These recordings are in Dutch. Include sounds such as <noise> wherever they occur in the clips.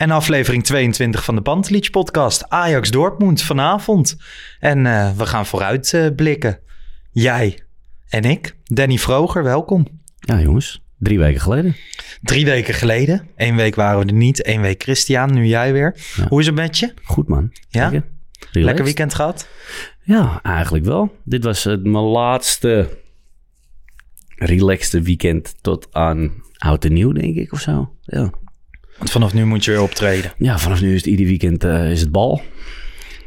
en aflevering 22 van de Pantelich podcast. Ajax Dortmund vanavond. En eh, we gaan vooruit eh, blikken. Jij en ik, Danny Vroger, welkom. Ja, jongens. Drie weken geleden. Drie weken geleden. Eén week waren we er niet, één week Christian, nu jij weer. Ja. Hoe is het met je? Goed, man. Ja? Lekker. Weekend gehad? Ja, eigenlijk wel. Dit was eh, mijn laatste relaxte weekend tot aan oud en nieuw, denk ik, of zo. Ja, Want vanaf nu moet je weer optreden. ja vanaf nu is het ieder weekend eh, is het bal.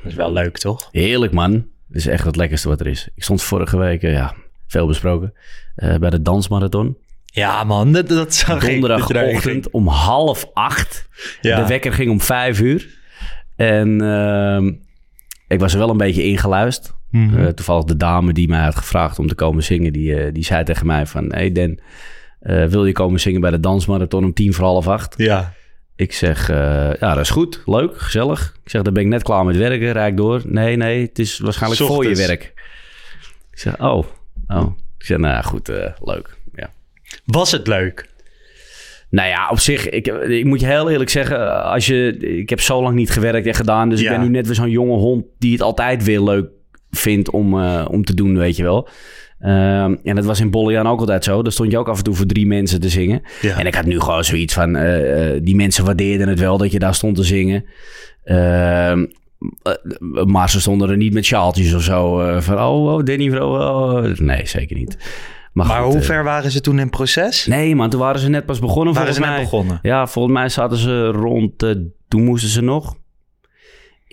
Dat is wel leuk, toch? Heerlijk, man. Dit is echt het lekkerste wat er is. Ik stond vorige week, eh, ja, veel besproken, eh, bij de dansmarathon. Ja, man, dat, dat zag Donderdagochtend om half acht. Ja. De wekker ging om vijf uur. En ehm, ik was er wel een beetje ingeluisterd. Mhm. Eh, toevallig de dame die mij had gevraagd om te komen zingen, die, eh, die zei tegen mij van... Hey Dan, eh, wil je komen zingen bij de dansmarathon om tien voor half acht? Ja. Ik zeg, eh, ja, dat is goed, leuk, gezellig. Ik zeg, dan ben ik net klaar met werken, rijd door. Nee, nee, het is waarschijnlijk voor je werk. Ik zeg, oh, oh. Ik zeg, nou ja, goed, eh, leuk, ja. Was het leuk? Nou ja, op zich, ik, ik moet je heel eerlijk zeggen, als je, ik heb zo lang niet gewerkt en gedaan, dus Ja. ik ben nu net weer zo'n jonge hond die het altijd weer leuk vindt om, eh, om te doen, weet je wel. Ehm, en dat was in Bollejan ook altijd zo. Daar stond je ook af en toe voor drie mensen te zingen. Ja. En ik had nu gewoon zoiets van, eh, eh, die mensen waardeerden het wel dat je daar stond te zingen. Ehm, eh, maar ze stonden er niet met sjaaltjes of zo. eh, van, oh, oh, Danny, oh, oh. Nee, zeker niet. Maar, Maar goed, hoe ver waren ze toen in proces? Nee, man, toen waren ze net pas begonnen. Waren volgens ze net mij. begonnen? Ja, volgens mij zaten ze rond. toen moesten ze nog.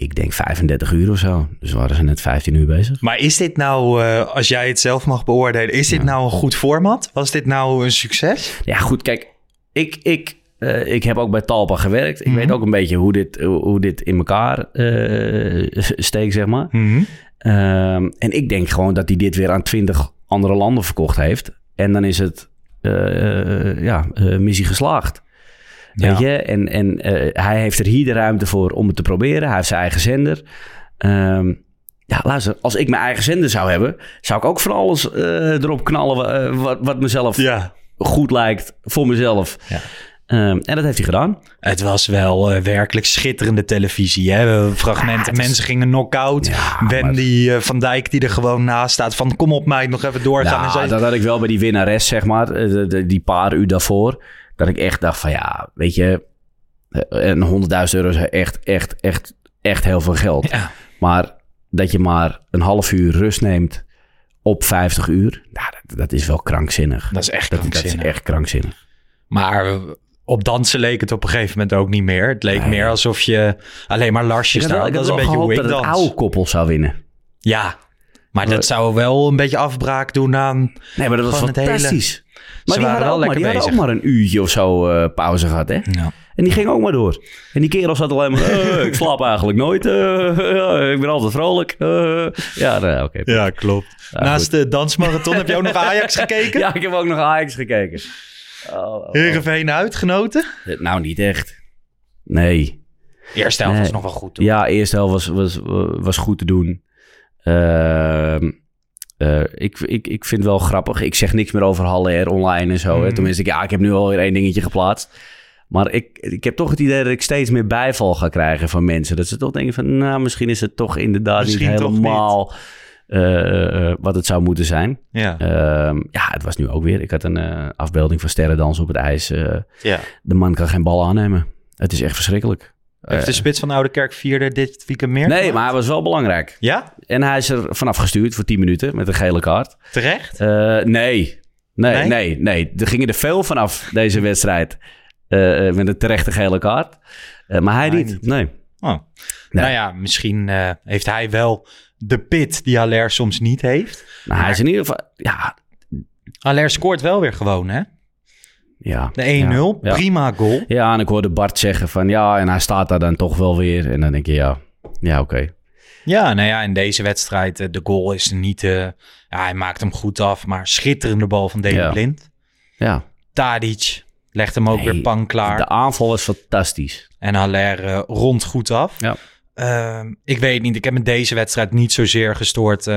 Ik denk 35 uur of zo. Dus waren ze net 15 uur bezig. Maar is dit nou, eh, als jij het zelf mag beoordelen, is dit Ja. nou een goed format? Was dit nou een succes? Ja, goed, kijk. Ik, ik, eh, ik heb ook bij Talpa gewerkt. Ik Mhm. weet ook een beetje hoe dit, hoe dit in elkaar eh, <laughs> steekt, zeg maar. Ehm, en ik denk gewoon dat hij dit weer aan 20 andere landen verkocht heeft. En dan is het, ja, missie geslaagd. Ja. Weet je? En, en eh, hij heeft er hier de ruimte voor om het te proberen. Hij heeft zijn eigen zender. Ehm, ja, luister, als ik mijn eigen zender zou hebben, zou ik ook van alles eh, erop knallen eh, wat, wat mezelf Ja. goed lijkt voor mezelf. Ja. Ehm, en dat heeft hij gedaan. Het was wel werkelijk schitterende televisie. Hè? Fragmenten, mensen gingen knock-out. Ja, Wendy van Dijk die er gewoon naast staat van kom op meid, nog even doorgaan. en zij- dat had ik wel bij die winnares, zeg maar, de- de- die paar uur daarvoor. Dat ik echt dacht van ja, weet je, eh, en 100.000 euro is echt, echt, echt, echt heel veel geld. Ja. Maar dat je maar een half uur rust neemt op 50 uur, nou, dat, dat is wel krankzinnig. Dat is echt dat, dat is krankzinnig. echt krankzinnig. Maar eh, op dansen leek het op een gegeven moment ook niet meer. Het leek Nee. meer alsof je alleen maar larsjes staat. Dat is een beetje hoe ik dat het oude koppel zou winnen. Ja, maar dat zou wel een beetje afbraak doen aan... Nee, maar dat was hele- fantastisch. Maar die waren hadden, ook maar, die lekker hadden ook maar een uurtje of zo eh, pauze gehad, hè? Ja. En die ging ook maar door. En die kerel zat alleen maar... eh, <laughs> ik slaap eigenlijk nooit. eh, <laughs> ja, ik ben altijd vrolijk. eh. ja, nee, oké. Ja, klopt. Ja, Naast goed. de dansmarathon heb je ook nog Ajax gekeken? <laughs> Ja, ik heb ook nog Ajax gekeken. Oh, oh, oh. Heerenveen uitgenoten? Nou, niet echt. Nee. Eerste helft Nee. was nog wel goed. Toen. Ja, eerste helft was, was, was goed te doen. Ehm, eh, ik, ik, ik vind het wel grappig. Ik zeg niks meer over Haller online en zo. Hè. Mm. Tenminste, ik- ja, ik heb nu alweer één dingetje geplaatst. Maar ik, ik heb toch het idee dat ik steeds meer bijval ga krijgen van mensen. Dat ze toch denken van, nou, misschien is het toch inderdaad Misschien niet helemaal eh, eh, wat het zou moeten zijn. Ja. Ehm, ja, het was nu ook weer. Ik had een afbeelding van sterrendans op het ijs. Ja. de man kan geen bal aannemen. Het is echt verschrikkelijk. Heeft de Eh, spits van Oude Kerk vierde dit weekend meer? nee, gemaakt? maar hij was wel belangrijk. Ja? En hij is er vanaf gestuurd voor 10 minuten met een gele kaart. Terecht? Eh, nee. Nee, Nee? nee, nee, Er gingen er veel vanaf deze <laughs> wedstrijd. eh, met een terechte gele kaart. Maar hij, Hij niet. niet. Nee. Oh. Nee. Nou ja, misschien heeft hij wel de pit die Haller soms niet heeft. Nou, hij is in ieder geval... Ja. Haller scoort wel weer gewoon, hè? Ja De 1-0, Ja, ja. prima goal. Ja, en ik hoorde Bart zeggen van... Ja, en hij staat daar dan toch wel weer. En dan denk je, ja, ja oké. Ja, nou ja, in deze wedstrijd, eh, de goal is niet... eh, ja, hij maakt hem goed af, maar schitterende bal van Ja. Blind. Ja, Tadic legt hem ook Nee, weer pan klaar. de aanval was fantastisch. En Haller eh, rondt goed af. Ja. Ehm, ik weet niet, ik heb me deze wedstrijd niet zozeer gestoord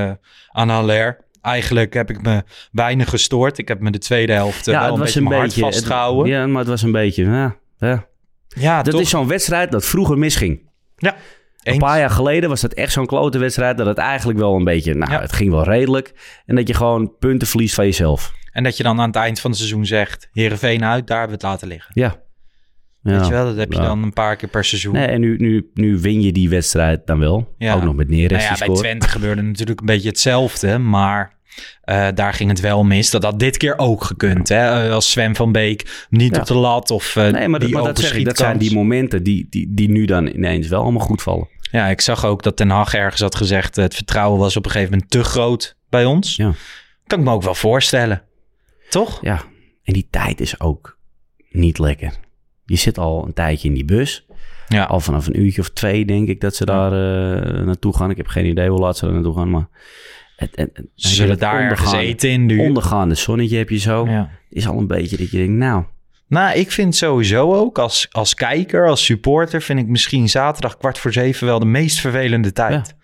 aan Haller. Eigenlijk heb ik me weinig gestoord. Ik heb me de tweede helft eh, wel een beetje mijn hart vastgehouden. Ja, maar het was een beetje... Ja, ja. ja, Dat toch? is zo'n wedstrijd dat vroeger misging. ja. Een paar jaar geleden was dat echt zo'n klote wedstrijd... dat het eigenlijk wel een beetje... Nou, Ja. het ging wel redelijk. En dat je gewoon punten verliest van jezelf. En dat je dan aan het eind van het seizoen zegt... Heerenveen uit, daar hebben we het laten liggen. Ja. Ja. Weet je wel, dat heb je dan een paar keer per seizoen. Nee, en nu, nu, nu win je die wedstrijd dan wel. Ja. Ook nog met Neres nou ja, bij scoort. Twente gebeurde natuurlijk een beetje hetzelfde, maar eh, daar ging het wel mis. Dat had dit keer ook gekund. Hè? Eh, Als Sven van Beek niet Ja. op de lat of eh, Nee, maar, dat, maar dat zeg ik. Dat zijn die momenten die, die, die nu dan ineens wel allemaal goed vallen. Ja, ik zag ook dat Ten Hag ergens had gezegd... het vertrouwen was op een gegeven moment te groot bij ons. Ja. Kan ik me ook wel voorstellen. Toch? Ja, en die tijd is ook niet lekker. Je zit al een tijdje in die bus. Ja. Al vanaf een uurtje of twee denk ik dat ze daar eh, naartoe gaan. Ik heb geen idee hoe laat ze er naartoe gaan, maar... Het, het, het- Ze zullen daar ergens eten in de Ondergaande zonnetje heb je zo. Ja. Is al een beetje dat je denkt, nou... Nou, ik vind sowieso ook als, als kijker, als supporter... vind ik misschien zaterdag kwart voor zeven wel de meest vervelende tijd.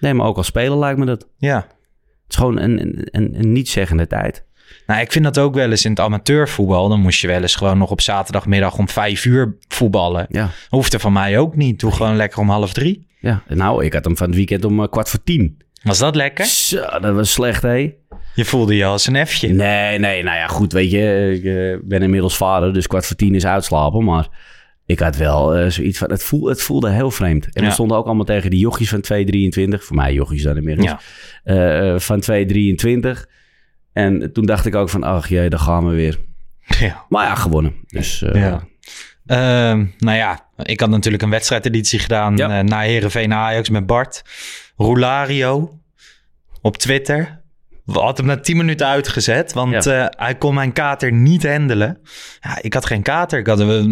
Nee, maar ook als speler lijkt me dat. ja. Het is gewoon een, een, een, een niet-zeggende tijd. Nou, ik vind dat ook wel eens in het amateurvoetbal. Dan moest je wel eens gewoon nog op zaterdagmiddag om vijf uur voetballen. Ja, Hoeft er van mij ook niet. Doe gewoon lekker om half drie. ja. Nou, ik had hem van het weekend om eh, kwart voor tien. Was dat lekker? Zo, dat was slecht, hé. Je voelde je als een F'je. Nee, nee, nou ja, goed, weet je. Ik eh, ben inmiddels vader, dus kwart voor tien is uitslapen. Maar ik had wel eh, zoiets van... Het, voel, het voelde heel vreemd. En Ja. we stonden ook allemaal tegen die jochies van 2,23. Voor mij jochies dan inmiddels. Ja. Eh, van 2,23. En toen dacht ik ook van... Ach jee, daar gaan we weer. Ja. Maar ja, gewonnen. Dus eh, Ja. Ehm, nou ja, ik had natuurlijk een wedstrijdeditie gedaan Ja. eh, na Herenveen Ajax met Bart. Roulario op Twitter. We hadden hem na 10 minuten uitgezet, want Ja. eh, hij kon mijn kater niet handelen. Ja, ik had geen kater. Ik had eh,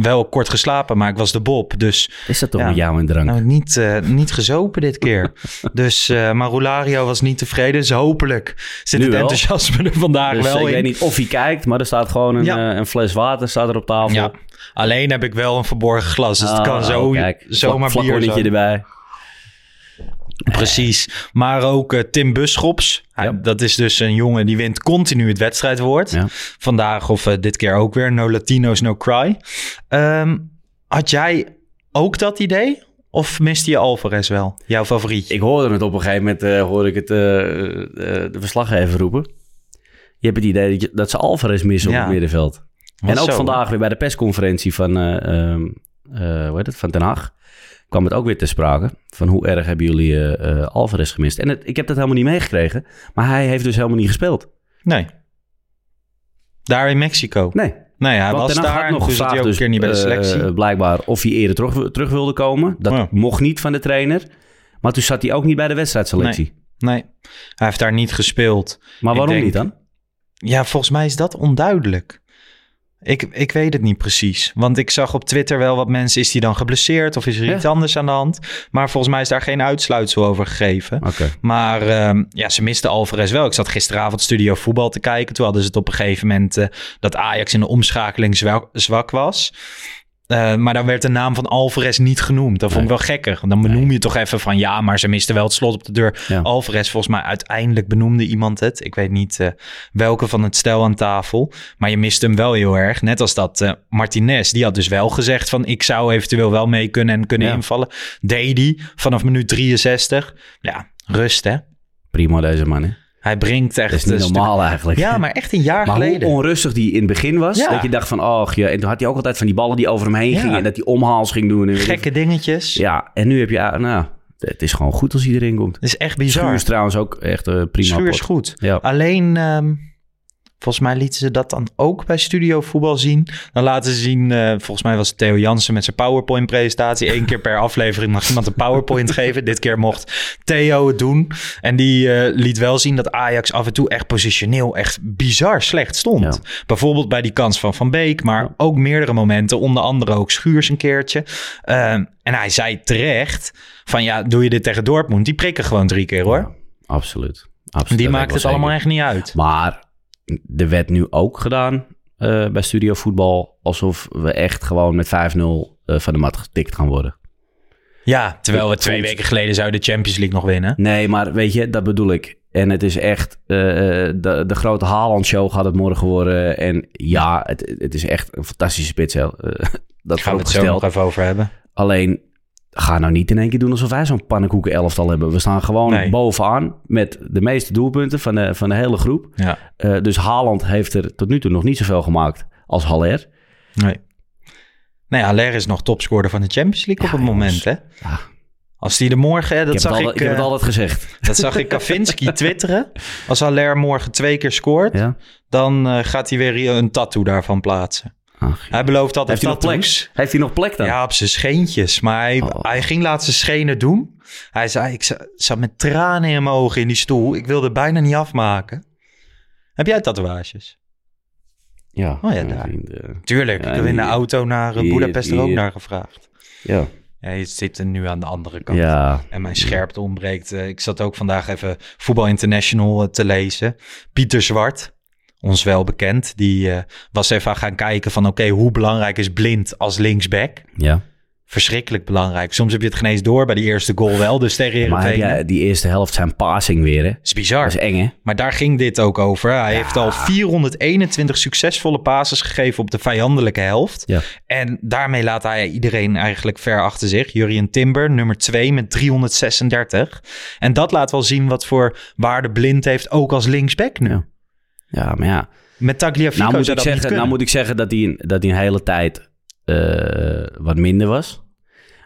wel kort geslapen, maar ik was de Bob. Dus is dat toch Ja. jou en drank? nou, niet, eh, niet gezopen dit keer. <laughs> dus, eh, maar Roulario was niet tevreden. Dus hopelijk zit Nu het wel. enthousiasme er vandaag dus wel ik in. weet niet of hij kijkt, maar er staat gewoon een, Ja. een fles water staat er op tafel. Alleen heb ik wel een verborgen glas. Dus het Ah, kan zo, oh, kijk, zomaar bier zijn. erbij. Precies. Maar ook eh, Tim Buschops. Hij- Ja. Dat is dus een jongen die wint continu het wedstrijdwoord. Ja. Vandaag of eh, dit keer ook weer. No Latinos, no cry. Ehm, had jij ook dat idee? Of miste je Alvarez wel? Jouw favorietje? Ik hoorde het op een gegeven moment, eh, hoorde ik het, eh, eh, de verslaggever roepen. Je hebt het idee dat, je, dat ze Alvarez missen op het middenveld. En ook zo, vandaag weer bij de persconferentie van, eh ehm, eh, hoe heet het, van Den Haag kwam het ook weer ter sprake. Van hoe erg hebben jullie eh, eh, Alvarez gemist? En het, ik heb dat helemaal niet meegekregen. Maar hij heeft dus helemaal niet gespeeld. Nee. Daar in Mexico. Nee. Nee, hij Want was daar. had Nog dus gevraagd ook een keer niet bij de eh, selectie. blijkbaar of hij eerder terug, terug wilde komen. Dat Ja. mocht niet van de trainer. Maar toen zat hij ook niet bij de wedstrijdselectie. nee, hij heeft daar niet gespeeld. Maar Ik waarom denk- niet dan? Ja, volgens mij is dat onduidelijk. Ik, ik weet het niet precies. Want ik zag op Twitter wel wat mensen... is die dan geblesseerd of is er Ja. iets anders aan de hand? Maar volgens mij is daar geen uitsluitsel over gegeven. Maar ehm, ja, ze misten Alvarez wel. Ik zat gisteravond Studio Voetbal te kijken. Toen hadden ze het op een gegeven moment... eh, dat Ajax in de omschakeling zwak was. Eh, maar dan werd de naam van Alvarez niet genoemd. Dat vond ik wel gekker. Dan benoem je toch even van ja, maar ze misten wel het slot op de deur. Ja. Alvarez, volgens mij uiteindelijk benoemde iemand het. Ik weet niet eh, welke van het stel aan tafel. Maar je mist hem wel heel erg. Net als dat eh, Martinez, die had dus wel gezegd van ik zou eventueel wel mee kunnen en kunnen Ja. invallen. Deed die vanaf minuut 63. Ja, rust hè. Prima deze man, hè? Hij brengt echt... Dat is niet stuk- normaal eigenlijk. Ja, maar echt een jaar Maar geleden. hoe onrustig die in het begin was. Ja. Dat je dacht van, oh ja. En toen had hij ook altijd van die ballen die over hem heen Ja. gingen. En dat hij omhaals ging doen. En Gekke dingetjes. Ja, en nu heb je, ah, nou, het is gewoon goed als hij erin komt. Dat is echt bizar. Schuur is trouwens ook echt eh, prima. Schuur is pot. goed. Ja. Alleen, ehm, volgens mij lieten ze dat dan ook bij Studio Voetbal zien. Dan laten ze zien, eh, volgens mij was Theo Jansen met zijn PowerPoint-presentatie. Eén keer per aflevering mag iemand een PowerPoint <laughs> geven. Dit keer mocht Theo het doen. En die eh, liet wel zien dat Ajax af en toe echt positioneel echt bizar slecht stond. Ja. Bijvoorbeeld bij die kans van Van Beek, maar ook meerdere momenten. Onder andere ook Schuurs een keertje. Ehm, en hij zei terecht van ja, doe je dit tegen Dortmund? Die prikken gewoon drie keer hoor. Ja, absoluut. absoluut. Die maakt het allemaal echt niet uit. Maar er werd nu ook gedaan eh, bij Studio Voetbal... alsof we echt gewoon met 5-0 eh, van de mat getikt gaan worden. Ja, terwijl we twee weken geleden zouden de Champions League nog winnen. Nee, maar weet je, dat bedoel ik. En het is echt, eh, de, de grote Haaland-show gaat het morgen worden. En ja, het, het is echt een fantastische spits. <laughs> dat Gaan we het zo nog even over hebben. Alleen, ga nou niet in één keer doen alsof wij zo'n pannenkoeken elftal hebben. We staan gewoon Nee. bovenaan met de meeste doelpunten van de, van de hele groep. Ja. Eh, dus Haaland heeft er tot nu toe nog niet zoveel gemaakt als Haller. Nee. Nou ja, Aller is nog topscorer van de Champions League Ja, op het jongens. moment, hè? Ja. Als die er morgen, hè, dat Ik, heb zag al, ik, ik heb het eh, altijd gezegd. dat zag ik Kavinski <laughs> twitteren. Als Aller morgen twee keer scoort, Ja? dan eh, gaat hij weer een tattoo daarvan plaatsen. Ach. Hij belooft altijd Heeft hij nog plek? Heeft hij nog plek dan? Ja, op zijn scheentjes. Maar hij, Oh. hij ging laatst zijn schenen doen. Hij zei, ik za- zat met tranen in mijn ogen in die stoel. Ik wilde bijna niet afmaken. Heb jij tatoeages? Ja, Oh ja, daar. eh, Tuurlijk. Ja, ik heb in de auto naar eh, hier- Budapest er ook naar gevraagd. ja. Ja, je zit er nu aan de andere kant. ja. En mijn scherpte ontbreekt. Eh, Ik zat ook vandaag even Voetbal International eh, te lezen. Pieter Zwart, ons wel bekend, die eh, was even gaan kijken van... oké, hoe belangrijk is Blind als linksback? ja. Verschrikkelijk belangrijk. Soms heb je het geen eens door bij die eerste goal wel. Dus tegen Maar jij die eerste helft zijn passing weer, hè? Dat is bizar. Dat is eng, hè? Maar daar ging dit ook over. Hij heeft al 421 succesvolle passes gegeven op de vijandelijke helft. Ja. En daarmee laat hij iedereen eigenlijk ver achter zich. Jurien Timber, nummer 2 met 336. En dat laat wel zien wat voor waarde Blind heeft, ook als linksback nu. Ja. Ja, maar ja. Met Tagliafico Nou moet, zou ik zeggen, nou moet ik zeggen dat hij, dat hij een hele tijd eh, wat minder was.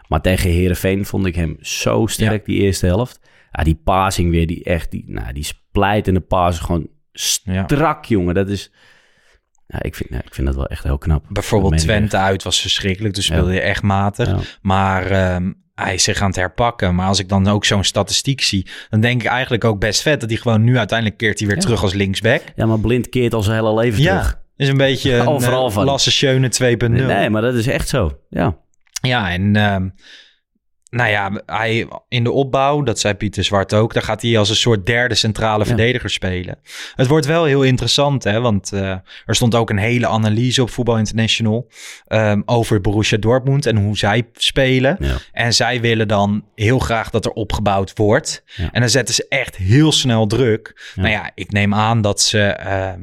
Maar tegen Herenveen vond ik hem zo sterk die eerste helft. Ja, die passing weer, die echt, die, nou, die splijtende paas gewoon Ja. strak, jongen. Dat is, ja, ik, vind, ja, ik vind dat wel echt heel knap. Bijvoorbeeld Twente uit was verschrikkelijk. Toen speelde je echt matig. Maar ehm, hij is zich aan het herpakken. Maar als ik dan ook zo'n statistiek zie... dan denk ik eigenlijk ook best vet... dat hij gewoon nu uiteindelijk keert hij weer Ja. terug als linksback. Ja, maar Blind keert al zijn hele leven Ja, terug. is een beetje <laughs> een Overal eh, van. Lasse Schöne 2.0. Nee, nee, maar dat is echt zo. Ja. Ja, en ehm, nou ja, hij, in de opbouw, dat zei Pieter Zwart ook, daar gaat hij als een soort derde centrale verdediger spelen. Het wordt wel heel interessant, hè, want eh, er stond ook een hele analyse op Voetbal International ehm, over Borussia Dortmund en hoe zij spelen. Ja. En zij willen dan heel graag dat er opgebouwd wordt. Ja. En dan zetten ze echt heel snel druk. Nou ja, ik neem aan dat ze ehm,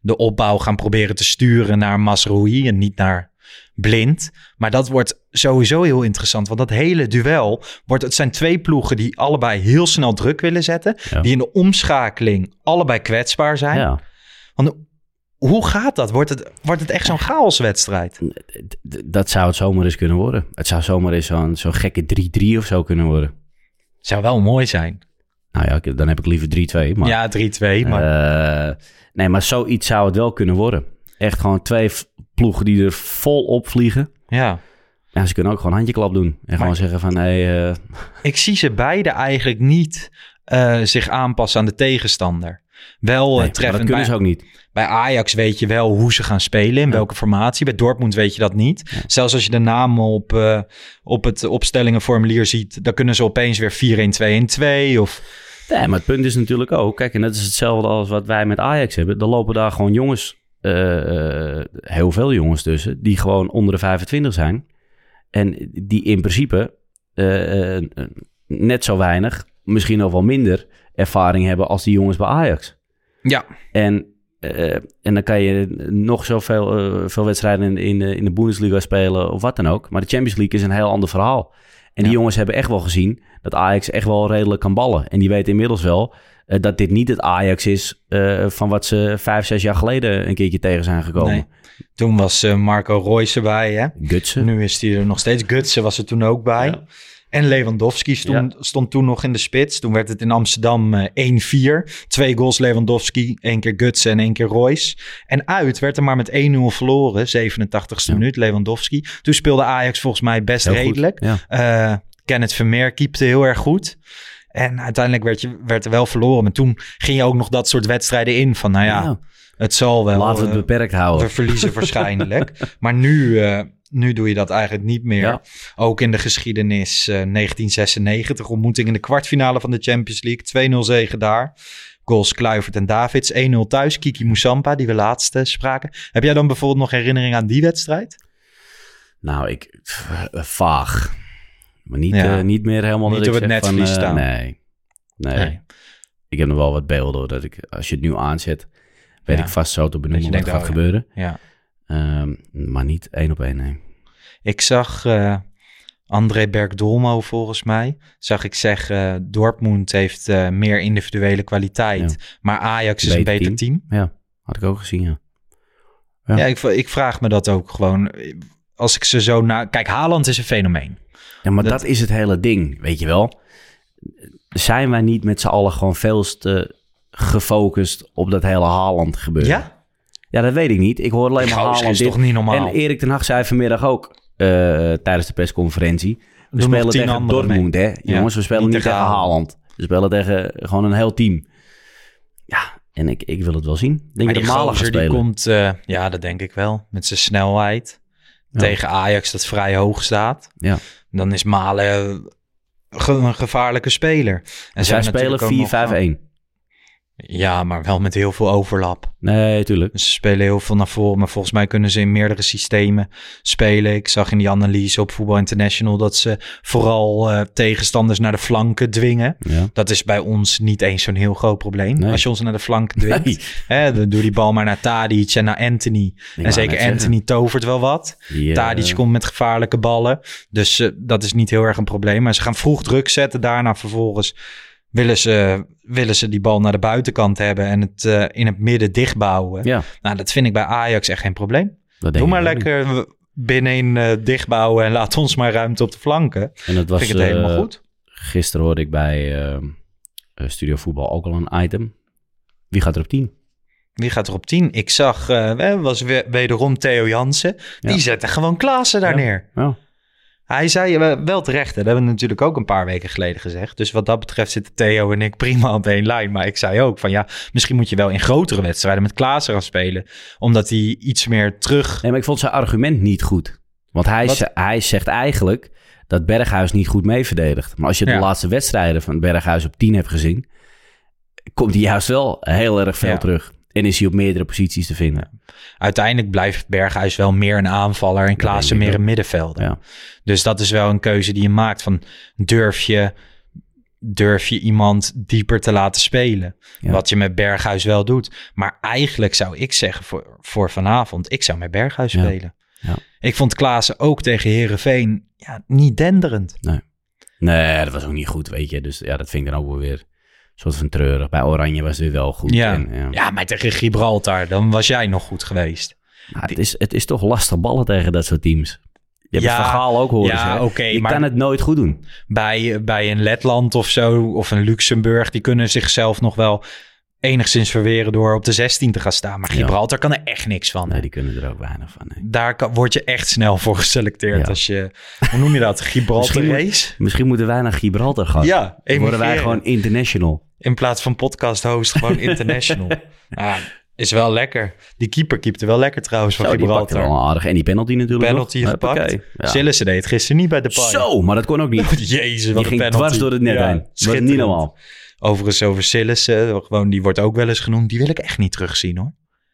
de opbouw gaan proberen te sturen naar Masrohi en niet naar Blind. Maar dat wordt sowieso heel interessant. Want dat hele duel wordt. Het zijn twee ploegen die allebei heel snel druk willen zetten. Ja. Die in de omschakeling allebei kwetsbaar zijn. ja. Want hoe gaat dat? Wordt het, wordt het echt zo'n chaoswedstrijd? Dat zou het zomaar eens kunnen worden. Het zou zomaar eens zo'n zo'n gekke 3-3 of zo kunnen worden. Zou wel mooi zijn. Nou ja, dan heb ik liever 3-2. Maar, Ja, 3-2. Maar Eh, nee, maar zoiets zou het wel kunnen worden. Echt gewoon twee ploegen die er vol op vliegen. ja. Ja, ze kunnen ook gewoon handjeklap doen. En gewoon zeggen van, hé, hey, eh, Ik zie ze beide eigenlijk niet eh, zich aanpassen aan de tegenstander. Wel nee, eh, dat kunnen Bij, ze ook niet. bij Ajax weet je wel hoe ze gaan spelen, in Ja. welke formatie. Bij Dortmund weet je dat niet. Zelfs als je de namen op, op het opstellingenformulier ziet, dan kunnen ze opeens weer 4-1-2-1-2 of... Nee, maar het punt is natuurlijk ook, kijk, en dat is hetzelfde als wat wij met Ajax hebben. Er lopen daar gewoon jongens eh, eh, heel veel jongens tussen die gewoon onder de 25 zijn. En die in principe eh, net zo weinig, misschien nog wel minder ervaring hebben als die jongens bij Ajax. Ja. En, en dan kan je nog zoveel veel wedstrijden in, in, de, in de Bundesliga spelen of wat dan ook. Maar de Champions League is een heel ander verhaal. En die jongens hebben echt wel gezien dat Ajax echt wel redelijk kan ballen. En die weten inmiddels wel eh, dat dit niet het Ajax is eh, van wat ze vijf, zes jaar geleden een keertje tegen zijn gekomen. Nee. Toen was eh, Marco Reus erbij, hè? Gutsen. Nu is hij er nog steeds. Gutsen was er toen ook bij. Ja. En Lewandowski stond, stond toen nog in de spits. Toen werd het in Amsterdam eh, 1-4. Twee goals Lewandowski, één keer Gutsen en één keer Royce. En uit werd er maar met 1-0 verloren, 87ste Ja. minuut, Lewandowski. Toen speelde Ajax volgens mij best Heel redelijk. Kenneth Vermeer keepte heel erg goed. En uiteindelijk werd, je, werd er wel verloren. Maar toen ging je ook nog dat soort wedstrijden in. Van nou ja, Ja. het zal wel. Laten we het eh, beperkt houden. we verliezen <laughs> waarschijnlijk. Maar nu, eh, nu doe je dat eigenlijk niet meer. Ja. Ook in de geschiedenis eh, 1996, ontmoeting in de kwartfinale van de Champions League. 2-0 zegen daar. Goals Kluivert en Davids. 1-0 thuis. Kiki Moussampa, die we laatst eh, spraken. Heb jij dan bijvoorbeeld nog herinnering aan die wedstrijd? Nou, ik... eh, vaag. Maar niet, Ja. eh, niet meer helemaal Niet dat op het van, eh, staan. Nee. nee. Nee. Ik heb nog wel wat beelden dat ik, als je het nu aanzet, weet ik vast zo te benoemen Dat wat je gaat oh gebeuren. Ja. Ehm, maar niet één op één, nee. Ik zag eh, André Bergdolmo volgens mij. Zag ik zeggen, Dortmund heeft meer individuele kwaliteit. Maar Ajax is een Beter team. Ja, had ik ook gezien, ja. Ja, Ja. ik, ik vraag me dat ook gewoon. Als ik ze zo na... Kijk, Haaland is een fenomeen. Ja, maar Dat- dat... is het hele ding, weet je wel. Zijn wij niet met z'n allen gewoon veel te gefocust op dat hele Haaland gebeuren? Ja? Ja, dat weet ik niet. Ik hoor alleen maar Haaland is dit. toch niet normaal? En Erik ten Hag zei vanmiddag ook eh, tijdens de persconferentie. We Doen spelen tegen Dortmund, hè. Jongens, we spelen niet tegen tegen Haaland. We spelen tegen gewoon een heel team. Ja, en ik, ik wil het wel zien. Denk Maar je die dat Malen die spelen? komt... eh, ja, dat denk ik wel. Met zijn snelheid. Ja. Tegen Ajax dat vrij hoog staat. Ja. Dan is Malen ge- een gevaarlijke speler. En Zij spelen natuurlijk ook nog- 4-5-1. Ja, maar wel met heel veel overlap. Nee, tuurlijk. Ze spelen heel veel naar voren, maar volgens mij kunnen ze in meerdere systemen spelen. Ik zag in die analyse op Voetbal International dat ze vooral eh, tegenstanders naar de flanken dwingen. Ja. Dat is bij ons niet eens zo'n heel groot probleem. Nee. Als je ons naar de flanken dwingt, Nee. hè, dan doe die bal maar naar Tadic en naar Anthony. en zeker zeggen. Anthony tovert wel wat. Eh, Tadic komt met gevaarlijke ballen. Dus eh, dat is niet heel erg een probleem. Maar ze gaan vroeg druk zetten. Daarna vervolgens willen ze, willen ze die bal naar de buitenkant hebben en het eh, in het midden dichtbouwen. Ja, Nou, dat vind ik bij Ajax echt geen probleem. Doe maar niet. lekker binnenin eh dichtbouwen en laat ons maar ruimte op de flanken. En dat was vind ik het helemaal eh, goed. Gisteren hoorde ik bij Studio Voetbal ook al een item. Wie gaat er op 10? Wie gaat er op 10? Ik zag, was we- wederom Theo Jansen. Die Ja. zette gewoon Klaassen daar Ja. neer. Ja. Hij zei wel terecht, hè, dat hebben we natuurlijk ook een paar weken geleden gezegd. Dus wat dat betreft zitten Theo en ik prima op één lijn. Maar ik zei ook van ja, misschien moet je wel in grotere wedstrijden met Klaassen gaan spelen. Omdat hij iets meer terug... Nee, maar ik vond zijn argument niet goed. Want hij, Wat? hij zegt eigenlijk dat Berghuis niet goed mee verdedigt. Maar als je de Ja. laatste wedstrijden van Berghuis op 10 hebt gezien... komt hij juist wel heel erg veel Ja. terug. En is hij op meerdere posities te vinden. Uiteindelijk blijft Berghuis wel meer een aanvaller en Klaassen meer een middenvelder. Ja. Dus dat is wel een keuze die je maakt van durf je, durf je iemand dieper te laten spelen. Ja. Wat je met Berghuis wel doet. Maar eigenlijk zou ik zeggen voor, voor vanavond, ik zou met Berghuis Ja. spelen. Ja. Ik vond Klaassen ook tegen Herenveen ja, niet denderend. Nee, dat was ook niet goed, weet je. Dus ja, dat vind ik dan ook wel weer soort van treurig. Bij Oranje was weer wel goed. Ja. En, ja. Ja, maar tegen Gibraltar, dan was jij nog goed geweest. Het, is, het is toch lastig ballen tegen dat soort teams. Je hebt Ja, het verhaal ook horen ja, oké, je maar- kan het nooit goed doen. bij, bij een Letland of zo, of een Luxemburg, die kunnen zichzelf nog wel enigszins verweren door op de 16 te gaan staan. Maar Ja. Gibraltar kan er echt niks van. Nee, die kunnen er ook weinig van. nee. Daar kan, word je echt snel voor geselecteerd Ja. als je, hoe noem je dat, <laughs> Gibraltar Misschien race? Misschien moeten wij naar Gibraltar gaan. Ja, worden wij gewoon international. In plaats van podcast host gewoon <laughs> international. ja, is wel lekker. Die keeper keepte wel lekker trouwens van Zo, die Gibraltar. wel een aardig. En die penalty natuurlijk Penalty nog. gepakt. Hoppakee. Ja. Sillissen deed het gisteren niet bij de paai. Zo, maar dat kon ook niet. <laughs> Jezus, wat Die een ging penalty. dwars door het net heen. Schitterend. niet normaal. Overigens over Sillissen, gewoon, die wordt ook wel eens genoemd. Die wil ik echt niet terugzien hoor.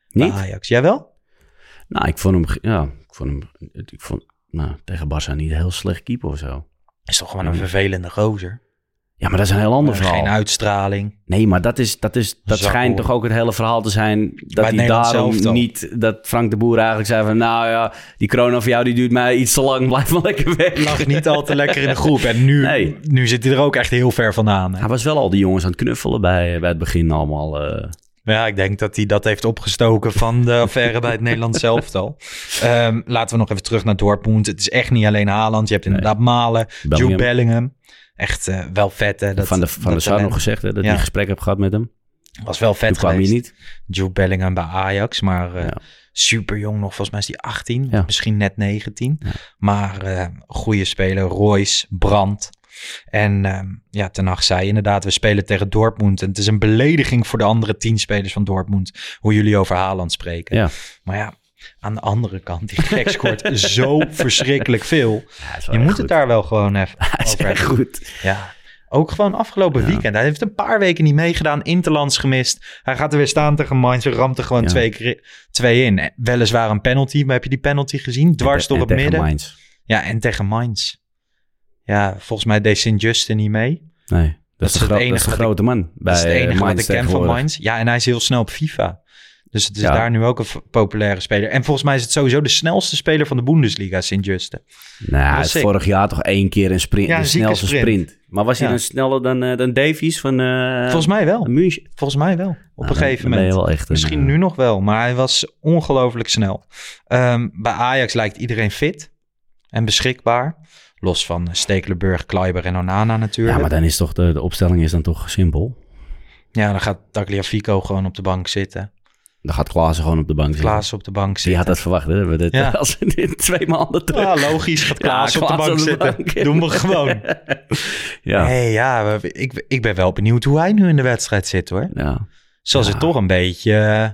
Niet? Ajax. Jij wel? Nou, ik vond hem, ja, ik vond hem, ik vond, nou, tegen Barça niet een heel slecht keeper of zo. Is toch gewoon een vervelende gozer. Ja, maar dat is een heel ander verhaal. Geen uitstraling. Nee, maar dat, is, dat, is, dat schijnt toch ook het hele verhaal te zijn. Dat hij daarom zelf niet. Dat Frank de Boer eigenlijk zei van. Nou ja, die corona voor jou die duurt mij iets te lang. <laughs> Blijf maar lekker weg. Lag niet al te lekker in de groep. En nu, Nee. nu zit hij er ook echt heel ver vandaan. hè. Hij was wel al die jongens aan het knuffelen bij, bij het begin allemaal. eh. Ja, ik denk dat hij dat heeft opgestoken van de affaire bij het Nederlands elftal. Ehm, laten we nog even terug naar Dortmund. Het is echt niet alleen Haaland. Je hebt inderdaad Malen, Bellingham. Jude Bellingham. Echt eh, wel vet, hè? Dat, van de, van de dat Sar nog gezegd hè, dat Ja. hij gesprek heb gehad met hem. Was wel vet Toen kwam geweest. niet. Jude Bellingham bij Ajax, maar eh, Ja. super jong nog. Volgens mij is hij 18, Ja. misschien net 19. Ja. Maar eh goede speler, Royce, Brandt. En ehm, ja, Ten Hag zei inderdaad, we spelen tegen Dortmund. En het is een belediging voor de andere tien spelers van Dortmund, hoe jullie over Haaland spreken. Ja. Maar ja, aan de andere kant, die gek scoort <laughs> zo verschrikkelijk veel. Je moet het daar wel gewoon even <laughs> Hij is over goed. Ja. Ook gewoon afgelopen Ja. weekend. Hij heeft een paar weken niet meegedaan. Interlands gemist. Hij gaat er weer staan tegen Mainz. Hij ramt er gewoon Ja. twee, keer- twee in. Weliswaar een penalty. Maar heb je die penalty gezien? Dwars door het midden. Mainz. Ja, en tegen Mainz. Ja, volgens mij deed Sint-Justin niet mee. Nee, dat, is de gro- enige dat is de grote man bij dat is het eh, enige wat Mainz ik ken van. Mainz. Ja, en hij is heel snel op FIFA. Dus het is Ja. daar nu ook een populaire speler. En volgens mij is het sowieso de snelste speler van de Bundesliga, Sint-Justin. Nou, hij is vorig jaar toch één keer een sprint, Ja, de een snelste sprint. sprint. Maar was hij Ja. dan sneller dan, eh, dan Davies van eh Volgens mij wel. München? Volgens mij wel. Op Nou, een gegeven moment. wel echt een, Misschien eh, nu nog wel, maar hij was ongelooflijk snel. Ehm, bij Ajax lijkt iedereen fit en beschikbaar. Los van Stekelenburg, Kleiber en Onana natuurlijk. Ja, maar dan is toch de, de opstelling is dan toch simpel. Ja, dan gaat Tagliafico gewoon op de bank zitten. Dan gaat Klaassen gewoon op de bank zitten. Klaas op de bank Die zitten. had dat verwacht, hè? We dit, Ja. <laughs> Als we dit twee maanden terug. Ja, logisch. Gaat Ja, Klaas op de bank op de zitten. Doen we gewoon. <laughs> ja. Nee, ja, ik, ik ben wel benieuwd hoe hij nu in de wedstrijd zit hoor. ja. Zoals Ja. het toch een beetje, eh,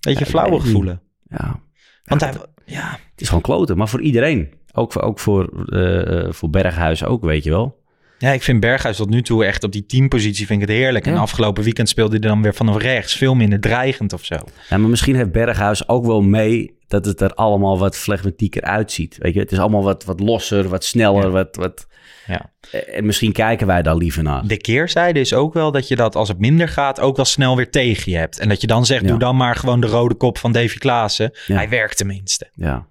beetje Ja, flauwig voelen. ja. Want hij, ja, Het is gewoon kloten, maar voor iedereen. Ook voor, ook voor, eh, eh, voor Berghuis ook, weet je wel. Ja, ik vind Berghuis tot nu toe echt op die teampositie vind ik het heerlijk. En afgelopen weekend speelde hij dan weer vanaf rechts. Veel minder dreigend of zo. Ja, maar misschien heeft Berghuis ook wel mee dat het er allemaal wat flegmatieker uitziet. Weet je, het is allemaal wat, wat losser, wat sneller, Ja. wat... wat Ja. Eh, En misschien kijken wij daar liever naar. De keerzijde is ook wel dat je dat als het minder gaat ook wel snel weer tegen je hebt. En dat je dan zegt, Ja. doe dan maar gewoon de rode kop van Davy Klaassen. Ja. Hij werkt tenminste. Ja.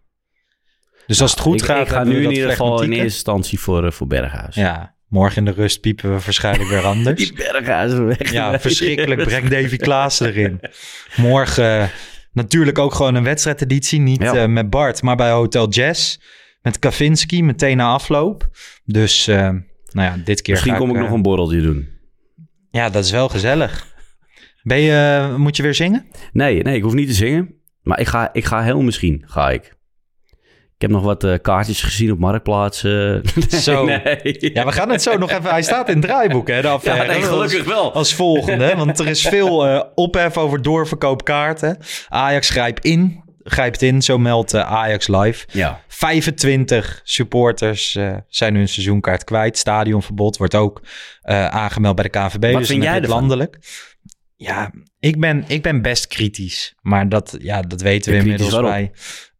Dus als het goed ik, gaat, ik ga nu in ieder geval in eerste instantie voor, eh, voor Berghuis. Ja, morgen in de rust piepen we waarschijnlijk weer <laughs> anders. Die Berghuis weg. Ja, verschrikkelijk. Breng Davy Klaassen erin. Morgen eh, natuurlijk ook gewoon een wedstrijdeditie. Niet Ja. eh, met Bart, maar bij Hotel Jazz. Met Kavinski, meteen na afloop. Dus, eh, nou ja, dit keer Misschien kom ik nog een borreltje doen. Ja, dat is wel gezellig. Ben je, moet je weer zingen? Nee, nee, ik hoef niet te zingen. Maar ik ga, ik ga heel misschien, ga ik. Ik heb nog wat eh, kaartjes gezien op Marktplaats. <laughs> nee, Zo. nee. Ja, we gaan het zo nog even... Hij staat in het draaiboek, hè, de affaire. Ja, nee, gelukkig wel. Als volgende, want er is veel eh, ophef over doorverkoop kaarten. Ajax grijpt in, grijpt in, zo meldt eh, Ajax Live. Ja. 25 supporters zijn hun seizoenkaart kwijt. Stadionverbod wordt ook aangemeld bij de KNVB. Wat dus vind jij ervan? landelijk. Ja, ik ben, ik ben best kritisch. Maar dat, ja, dat weten we inmiddels bij.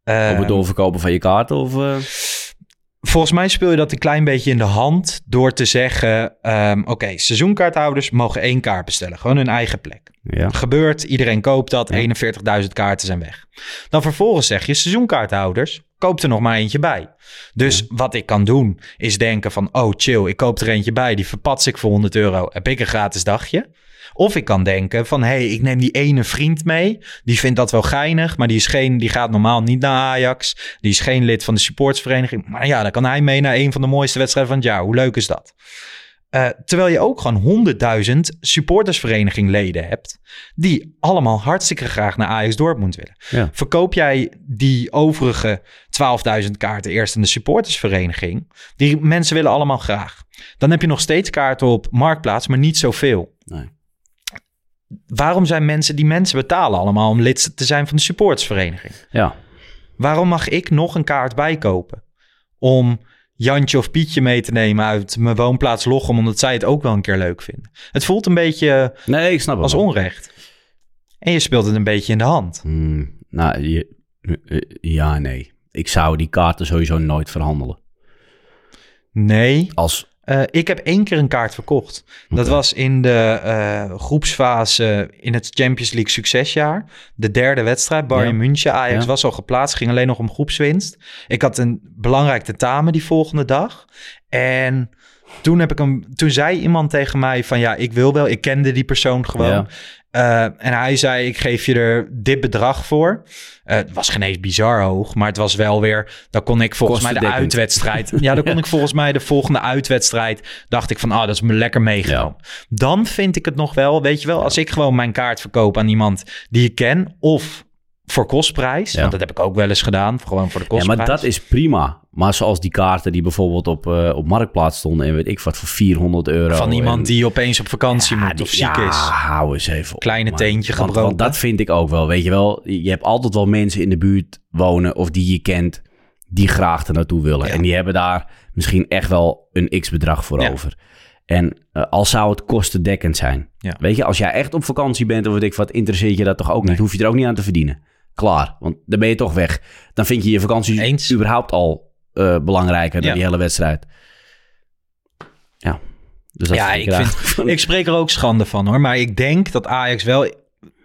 Op het doorverkopen van je kaarten of... eh, Volgens mij speel je dat een klein beetje in de hand door te zeggen: ehm, oké, seizoenkaarthouders mogen één kaart bestellen, gewoon hun eigen plek. ja. Gebeurt, iedereen koopt dat, Ja. 41.000 kaarten zijn weg. Dan vervolgens zeg je: seizoenkaarthouders, koop er nog maar eentje bij. Dus wat ik kan doen, is denken van: oh chill, ik koop er eentje bij, die verpats ik voor 100 euro, heb ik een gratis dagje. Of ik kan denken van, hé, hey, ik neem die ene vriend mee. Die vindt dat wel geinig, maar die, is geen, die gaat normaal niet naar Ajax. Die is geen lid van de supportsvereniging. Maar ja, dan kan hij mee naar een van de mooiste wedstrijden van het jaar. Hoe leuk is dat? Eh, terwijl je ook gewoon 100.000 supportersvereniging leden hebt... die allemaal hartstikke graag naar Ajax Dortmund willen. Ja. Verkoop jij die overige 12.000 kaarten eerst aan de supportersvereniging... die mensen willen allemaal graag. Dan heb je nog steeds kaarten op Marktplaats, maar niet zoveel. Nee. Waarom zijn mensen, die mensen betalen allemaal om lid te zijn van de supportersvereniging? ja. Waarom mag ik nog een kaart bijkopen? Om Jantje of Pietje mee te nemen uit mijn woonplaats Lochem, omdat zij het ook wel een keer leuk vinden. Het voelt een beetje Nee, ik snap als wel. onrecht. En je speelt het een beetje in de hand. Hmm, nou, je, eh, ja, nee. Ik zou die kaarten sowieso nooit verhandelen. Nee. Als, Eh, ik heb één keer een kaart verkocht. Dat was in de eh, groepsfase in het Champions League succesjaar. De derde wedstrijd, Bayern Ja. München. Ajax Ja. was al geplaatst, ging alleen nog om groepswinst. Ik had een belangrijk tentamen die volgende dag. En toen, heb ik hem, toen zei iemand tegen mij van ja, ik wil wel. Ik kende die persoon gewoon. Ja. Eh, en hij zei, ik geef je er dit bedrag voor. Eh, het was geen eens bizar hoog, maar het was wel weer... Dan kon ik volgens mij de uitwedstrijd... <laughs> ja, dan kon ik volgens mij de volgende uitwedstrijd... dacht ik van, ah, dat is me lekker meegenomen. Dan vind ik het nog wel, weet je wel... als ik gewoon mijn kaart verkoop aan iemand die ik ken... of voor kostprijs, Ja. want dat heb ik ook wel eens gedaan... gewoon voor de ja, kostprijs. maar dat is prima. Maar zoals die kaarten die bijvoorbeeld op, eh, op Marktplaats stonden... en weet ik wat, voor 400 euro. Van iemand en- die opeens op vakantie Ja, moet of ziek ja, is. hou eens even op. Kleine man. teentje Want- gebroken. Want dat vind ik ook wel, weet je wel. Je hebt altijd wel mensen in de buurt wonen of die je kent... die graag er naartoe willen. Ja. En die hebben daar misschien echt wel een x-bedrag voor Ja. over. En eh, al zou het kostendekkend zijn. Ja. Weet je, als jij echt op vakantie bent of weet ik wat... interesseert je dat toch ook niet? Hoef je er ook niet aan te verdienen. Klaar, want dan ben je toch weg. Dan vind je je vakantie Eens. überhaupt al eh, belangrijker dan Ja. die hele wedstrijd. Ja, dus dat Ja, vind ik, vind, <laughs> ik spreek er ook schande van hoor. Maar ik denk dat Ajax wel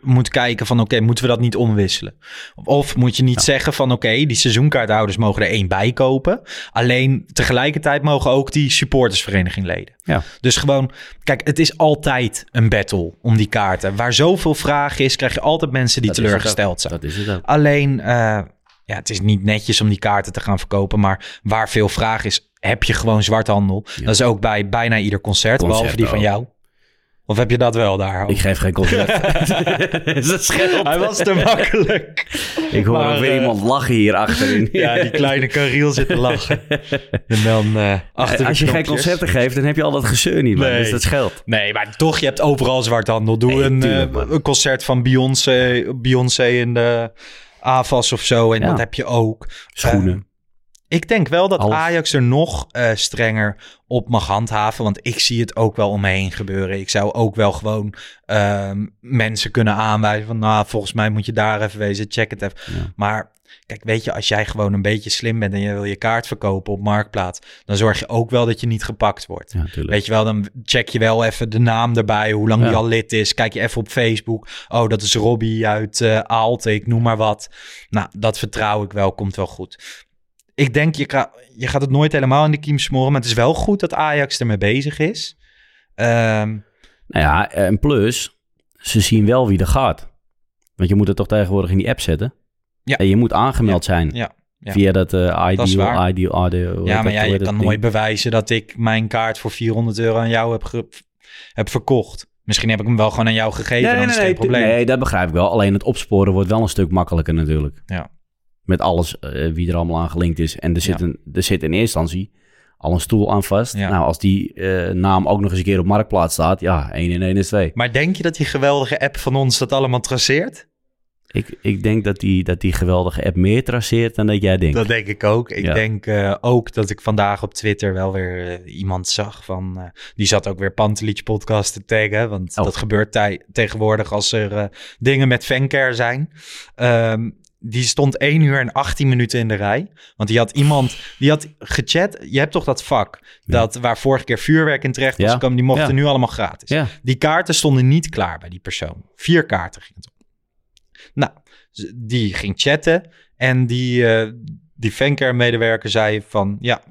moet kijken van oké, moeten we dat niet omwisselen? Of moet je niet zeggen van oké, die seizoenkaarthouders mogen er één bij kopen. Alleen tegelijkertijd mogen ook die supportersvereniging leden. Ja. Dus gewoon, kijk, het is altijd een battle om die kaarten. Waar zoveel vraag is, krijg je altijd mensen die Dat teleurgesteld zijn. Dat is het ook. Alleen, eh, ja, het is niet netjes om die kaarten te gaan verkopen. Maar waar veel vraag is, heb je gewoon zwarthandel. Dat is ook bij bijna ieder concert, Concert behalve die van jou. Of heb je dat wel daar? Ik geef geen concert. <laughs> dat scheelt. Hij was te makkelijk. Ik hoor Maar, ook weer eh, iemand lachen hier achterin. <laughs> Ja, die kleine Kariel zit te <laughs> lachen. En dan eh, achter Als je geen concerten geeft, dan heb je al dat gezeur niet, man. Nee. Dus dat scheelt. Nee, maar toch, je hebt overal zwarthandel. Doe Nee, een, tuurlijk, eh, een concert van Beyoncé, Beyoncé in de AVAS of zo. En Ja. dat heb je ook. Schoenen. Ik denk wel dat. Ajax er nog eh, strenger op mag handhaven. Want ik zie het ook wel om me heen gebeuren. Ik zou ook wel gewoon ehm, mensen kunnen aanwijzen van... nou, volgens mij moet je daar even wezen, check het even. Ja. Maar kijk, weet je, als jij gewoon een beetje slim bent... en je wil je kaart verkopen op Marktplaats... dan zorg je ook wel dat je niet gepakt wordt. Ja. Weet je wel, dan check je wel even de naam erbij, hoe lang Ja. die al lid is. Kijk je even op Facebook. Oh, dat is Robbie uit Aalte, ik noem maar wat. Nou, dat vertrouw ik wel, komt wel goed. Ik denk, je, je gaat het nooit helemaal in de kiem smoren, maar het is wel goed dat Ajax ermee bezig is. Ehm, Nou ja, en plus, ze zien wel wie er gaat. Want je moet het toch tegenwoordig in die app zetten. Ja. En je moet aangemeld zijn ja, ja. via dat Dat is ideal, ja, maar dat- ja, je heet dat kan nooit bewijzen dat ik mijn kaart voor 400 euro aan jou heb, ge- heb verkocht. Misschien heb ik hem wel gewoon aan jou gegeven, Nee, dan nee, is geen nee, probleem. nee, dat begrijp ik wel. Alleen het opsporen wordt wel een stuk makkelijker natuurlijk. Ja. Met alles eh, wie er allemaal aan gelinkt is. En er zit, Ja. een, er zit in eerste instantie al een stoel aan vast. Ja. Nou, als die eh, naam ook nog eens een keer op Marktplaats staat, ja, 1 in 1 is 2. Maar denk je dat die geweldige app van ons dat allemaal traceert? Ik, ik denk dat die, dat die geweldige app meer traceert dan dat jij denkt. Dat denk ik ook. Ik Ja. denk eh, ook dat ik vandaag op Twitter wel weer iemand zag van... die zat ook weer Pantelic podcast te taggen. Want Oh. dat gebeurt tegenwoordig als er dingen met fancare zijn. Ehm, die stond 1 uur en 18 minuten in de rij. Want die had iemand, die had gechat. Je hebt toch dat vak dat waar vorige keer vuurwerk in terecht was Ja. gekomen. Die mochten Ja. nu allemaal gratis. Die kaarten stonden niet klaar bij die persoon. Vier kaarten ging het om. Nou, die ging chatten en die, eh die fancare-medewerker zei van... ja,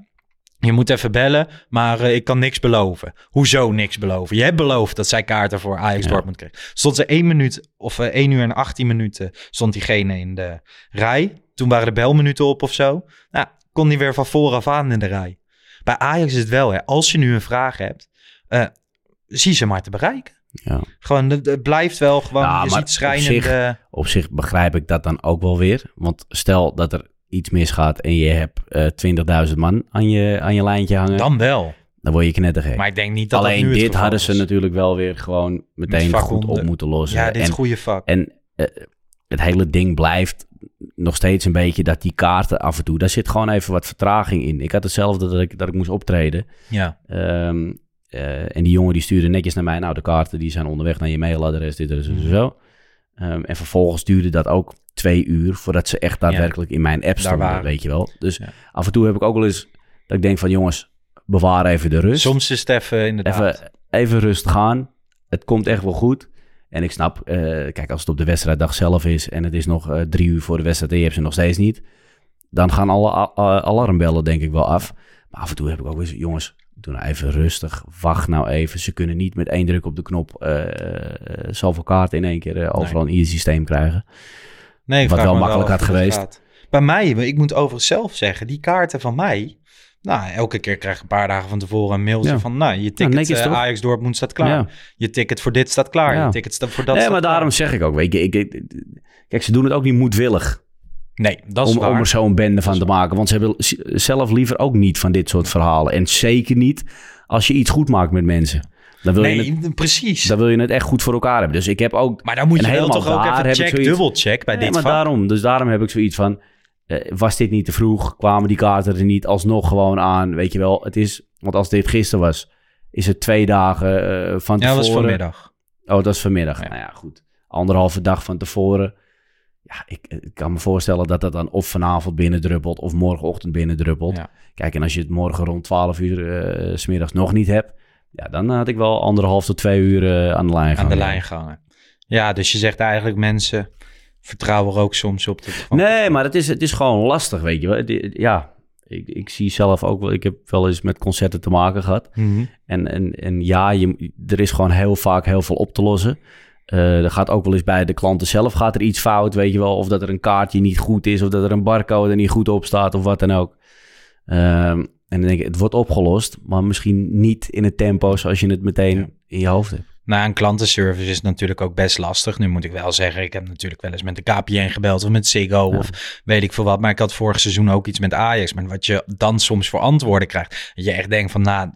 je moet even bellen, maar eh, ik kan niks beloven. Hoezo niks beloven? Je hebt beloofd dat zij kaarten voor Ajax Ja. Dortmund kreeg. Stond ze 1 minuut of 1 uur en 18 minuten stond diegene in de rij. Toen waren de belminuten op of zo. Nou, kon die weer van vooraf aan in de rij. Bij Ajax is het wel, hè. Als je nu een vraag hebt, eh, zie ze maar te bereiken. Ja. Gewoon, het, blijft wel gewoon, Ja, je maar ziet schrijnende... op zich- Op zich begrijp ik dat dan ook wel weer. Want stel dat er iets misgaat en je hebt eh 20.000 man aan je, aan je lijntje hangen, dan, Dan wel. word je knettergek. Maar ik denk niet dat dat Alleen nu dit hadden ze natuurlijk wel weer gewoon meteen goed op moeten lossen. Ja, dit is en, goede vak. en eh, het hele ding blijft nog steeds een beetje dat die kaarten af en toe, daar zit gewoon even wat vertraging in. Ik had hetzelfde dat ik, dat ik moest optreden. Ja. Ehm, eh, en die jongen die stuurde netjes naar mij, nou de kaarten die zijn onderweg naar je mailadres, dit en zo. en zo. Ehm, en vervolgens duurde dat ook twee uur voordat ze echt daadwerkelijk in mijn app stonden, weet je wel. Dus Ja. af en toe heb ik ook wel eens dat ik denk van jongens, bewaar even de rust. Soms is het even inderdaad. Even, even rustig aan. Het komt echt wel goed. En ik snap, eh, kijk, als het op de wedstrijddag zelf is en het is nog eh, drie uur voor de wedstrijd en je hebt ze nog steeds niet, dan gaan alle alarmbellen denk ik wel af. Maar af en toe heb ik ook eens, jongens, doe nou even rustig, wacht nou even. Ze kunnen niet met één druk op de knop eh, zoveel kaarten in één keer overal een ieder systeem krijgen. Nee, ik wat wel makkelijk had geweest. gaat. Bij mij, ik moet overigens zelf zeggen, die kaarten van mij. Nou, elke keer krijg ik een paar dagen van tevoren een mailtje Ja. van, nou, je ticket netjes eh, toch? Ajax Dortmund staat klaar. Ja. Je ticket voor dit staat klaar. Ja. Je ticket staat voor dat nee, staat maar klaar. daarom zeg ik ook, weet je, ik, ik- kijk, ze doen het ook niet moedwillig. Nee, dat is om, waar. om er zo'n bende van te maken. Want ze hebben zelf liever ook niet van dit soort verhalen. En zeker niet als je iets goed maakt met mensen. Dan wil, je, nee, het, precies. dan wil je het echt goed voor elkaar hebben. Dus ik heb ook... maar dan moet je wel toch ook even check, dubbelcheck bij Nee, dit maar vak. daarom, dus daarom heb ik zoiets van... eh, was dit niet te vroeg? Kwamen die kaarten er niet alsnog gewoon aan? Weet je wel, het is... Want als dit gisteren was, is het twee dagen eh, van Ja, tevoren. dat was vanmiddag. Oh, dat is vanmiddag. Ja. Nou ja, goed. Anderhalve dag van tevoren. Ja, ik, ik kan me voorstellen dat dat dan of vanavond binnendruppelt of morgenochtend binnendruppelt. Ja. Kijk, en als je het morgen rond 12 uur eh, s smiddags nog niet hebt, ja, dan had ik wel anderhalf tot twee uur eh, aan de lijn Aan gaan. de lijn gangen. Ja, dus je zegt eigenlijk mensen vertrouwen er ook soms op. Dat Nee, maar het is, het is gewoon lastig, weet je wel. Ja, ik, ik zie zelf ook wel, ik heb wel eens met concerten te maken gehad. Mhm. En, en, en ja, je, er is gewoon heel vaak heel veel op te lossen. Eh, er gaat ook wel eens bij de klanten zelf gaat er iets fout, weet je wel. Of dat er een kaartje niet goed is, of dat er een barcode er niet goed op staat, of wat dan ook. Ehm, en dan denk ik, het wordt opgelost, maar misschien niet in het tempo zoals je het meteen in je hoofd hebt. Nou, een klantenservice is natuurlijk ook best lastig. Nu moet ik wel zeggen, ik heb natuurlijk wel eens met de KPN gebeld of met Ziggo of weet ik veel wat. Maar ik had vorig seizoen ook iets met Ajax. Maar wat je dan soms voor antwoorden krijgt, dat je echt denkt van, nou,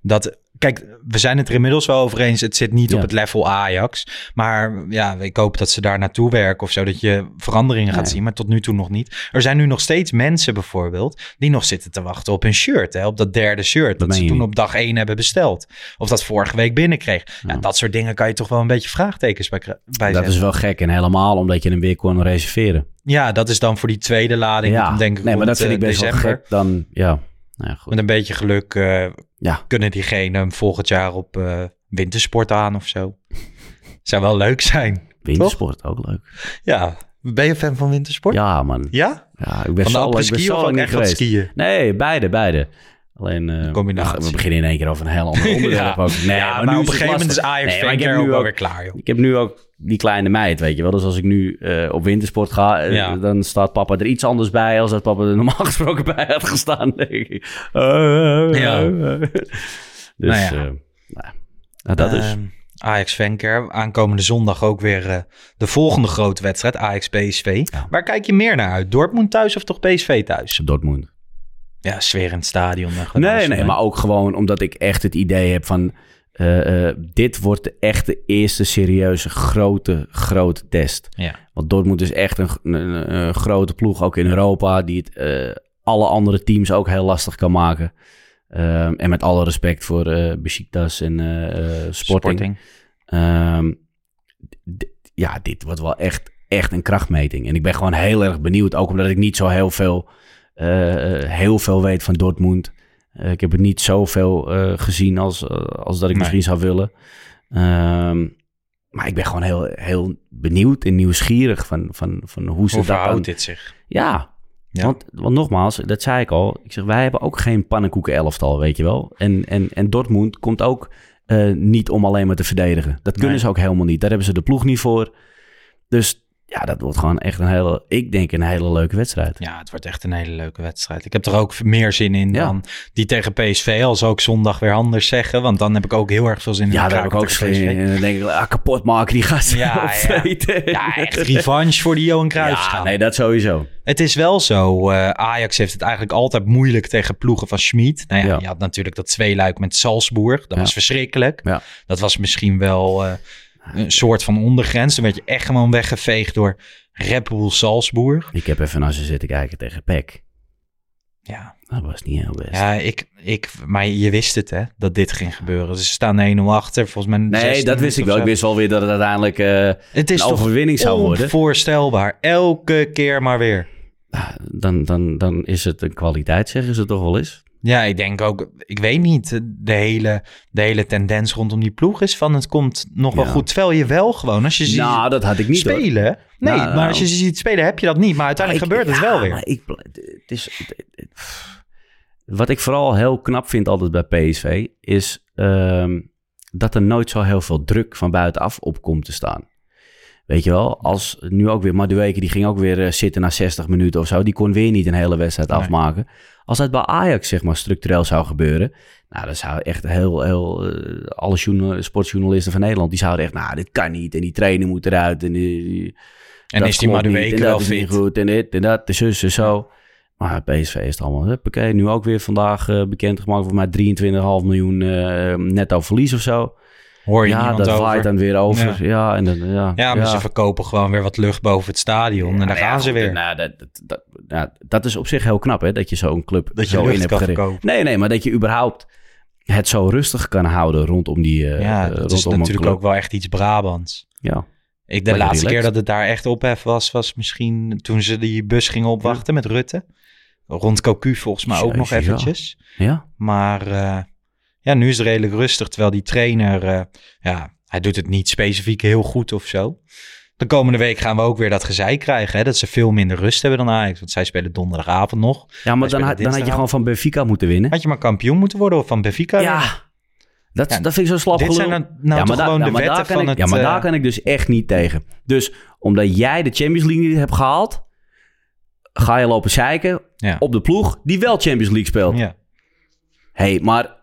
dat... Kijk, we zijn het er inmiddels wel over eens. Het zit niet Ja. op het level Ajax. Maar ja, ik hoop dat ze daar naartoe werken of zo. Dat je veranderingen gaat Nee. zien. Maar tot nu toe nog niet. Er zijn nu nog steeds mensen bijvoorbeeld... die nog zitten te wachten op een shirt. Hè, op dat derde shirt. Dat ze toen op dag één hebben besteld. Of dat vorige week binnenkreeg. Ja. Ja. dat soort dingen kan je toch wel een beetje vraagtekens bij, bij dat zetten. is wel gek en helemaal omdat je hem weer kon reserveren. Ja, dat is dan voor die tweede lading. ja, Dan denk ik nee, maar dat vind ik eh, best december. wel gek. Dan, ja, nou ja, goed. Met een beetje geluk eh, Ja. kunnen diegenen hem volgend jaar op eh, wintersport aan of zo. <laughs> Zou wel leuk zijn. Wintersport ook leuk. Ja, ben je fan van wintersport? Ja, man. Ja? Ja, ik ben Van de zo, of lang ook niet echt geweest. skiën? Nee, beide, beide. Alleen, ach, we beginnen in één keer over een heel ander <laughs> onderwerp ook. Nee, ja, maar, nu op een gegeven moment is. Ajax Nee, ik heb nu ook, weer klaar, joh. ik heb nu ook die kleine meid, weet je wel. Dus als ik nu eh, op wintersport ga, eh, Ja. dan staat papa er iets anders bij als dat papa er normaal <laughs> gesproken bij had gestaan, denk ik. Ja. dus, Nou ja. nou, nou, dat is... Ehm, Ajax. Aankomende zondag ook weer de volgende grote wedstrijd. Ajax PSV. Waar kijk je meer naar uit? Dortmund thuis of toch PSV thuis? Dortmund. Ja, stadion. Nee, nee, maar ook gewoon omdat ik echt het idee heb van... eh, eh, dit wordt de echte eerste serieuze grote, grote test. Ja. Want Dortmund is echt een, een, een grote ploeg, ook in Europa... die het eh, alle andere teams ook heel lastig kan maken. Ehm, en met alle respect voor eh Besiktas en Sporting. Sporting. Ehm, ja, dit wordt wel echt, echt een krachtmeting. En ik ben gewoon heel erg benieuwd. Ook omdat ik niet zo heel veel, heel veel weet van Dortmund. Eh, ik heb het niet zoveel eh gezien als, eh, als dat ik Nee. misschien zou willen. Ehm, maar ik ben gewoon heel, heel benieuwd en nieuwsgierig van, van, van hoe ze Hoe dat dit zich? Ja, Ja. Want, want nogmaals, dat zei ik al. Ik zeg, wij hebben ook geen pannenkoeken elftal, weet je wel. En, en, en Dortmund komt ook eh, niet om alleen maar te verdedigen. Dat kunnen Nee. ze ook helemaal niet. Daar hebben ze de ploeg niet voor. Dus ja, dat wordt gewoon echt een hele, ik denk een hele leuke wedstrijd. Ja, het wordt echt een hele leuke wedstrijd. Ik heb er ook meer zin in Ja. dan die tegen PSV. Als ook zondag weer anders zeggen. Want dan heb ik ook heel erg veel zin in. Ja, daar heb ik ook zin in. En dan denk ik, ah, kapot maken die gasten Ja, ja. Ja, echt revanche voor die Johan Cruijff Ja, nee, dat sowieso. Het is wel zo. eh, Ajax heeft het eigenlijk altijd moeilijk tegen ploegen van Schmid. Nou ja, je had natuurlijk dat tweeluik met Salzburg. Dat was verschrikkelijk. Ja. Dat was misschien wel eh, een soort van ondergrens. Dan werd je echt gewoon weggeveegd door Red Bull Salzburg. Ik heb even naar ze zitten kijken tegen PEC. Ja, Dat was niet heel best. Ja, ik, ik, maar je wist het, hè, dat dit ging gebeuren. Ze staan 1-0 achter, volgens mij. nee, 16 dat wist ik wel. Ik wist wel weer dat het uiteindelijk eh, Het is een overwinning zou worden. onvoorstelbaar. Elke keer maar weer. Dan, dan, dan is het een kwaliteit, zeggen ze toch wel eens. Ja, ik denk ook, ik weet niet, de hele, de hele tendens rondom die ploeg is van het komt nog wel Ja. goed. Terwijl je wel gewoon, als je ziet Nou, dat had ik niet. hoor. spelen. Nee, Nou, maar als je ze ziet spelen heb je dat niet. Maar uiteindelijk Ik- gebeurt het wel weer. ik, het is, wat ik vooral heel knap vind altijd bij PSV is ehm, dat er nooit zo heel veel druk van buitenaf op komt te staan. Weet je wel, als nu ook weer Madueke, die ging ook weer eh, zitten na 60 minuten of zo. Die kon weer niet een hele wedstrijd Nee. afmaken. Als dat bij Ajax zeg maar structureel zou gebeuren, nou dan zou echt heel, heel eh, alle journal- sportjournalisten van Nederland, die zouden echt, nou dit kan niet en die trainer moet eruit en die, En is die Madueke wel is fit? goed en dit en dat, de zus en zo. Maar PSV is het allemaal, huppakee, nu ook weer vandaag eh bekendgemaakt voor mij 23,5 miljoen eh, netto verlies of zo. Hoor je ja, niemand dat over. waait dan weer over. Ja, en dan, ja, Ja, maar ze verkopen gewoon weer wat lucht boven het stadion. en dan ja, gaan ze weer. Nou, dat, dat, dat, nou, dat is op zich heel knap, hè? Dat je zo'n club Dat zo in hebt verkopen. Nee, nee, maar dat je überhaupt het zo rustig kan houden rondom die eh, ja, eh, dat is natuurlijk ook wel echt iets Brabants. Ja. Ik, de Lekker laatste keer dat het daar echt ophef was, was misschien toen ze die bus gingen opwachten met Rutte. Rond Cocu volgens mij ook nog Jezus, ja. eventjes. Ja? Maar eh, ja, nu is het redelijk rustig. Terwijl die trainer, eh, ja, hij doet het niet specifiek heel goed of zo. De komende week gaan we ook weer dat gezeik krijgen. Hè? Dat ze veel minder rust hebben dan Ajax. Want zij spelen donderdagavond nog. Ja, maar dan, dan had je gewoon van Benfica moeten winnen. Had je maar kampioen moeten worden of van Benfica? winnen? Ja, dat, Ja, dat vind ik zo slap dit gelul. zijn nou- nou ja, daar- gewoon de maar wetten van ik, het, Ja, maar eh, daar kan ik dus echt niet tegen. Dus omdat jij de Champions League niet hebt gehaald... ga je lopen zeiken Ja. op de ploeg die wel Champions League speelt. Ja. hey, maar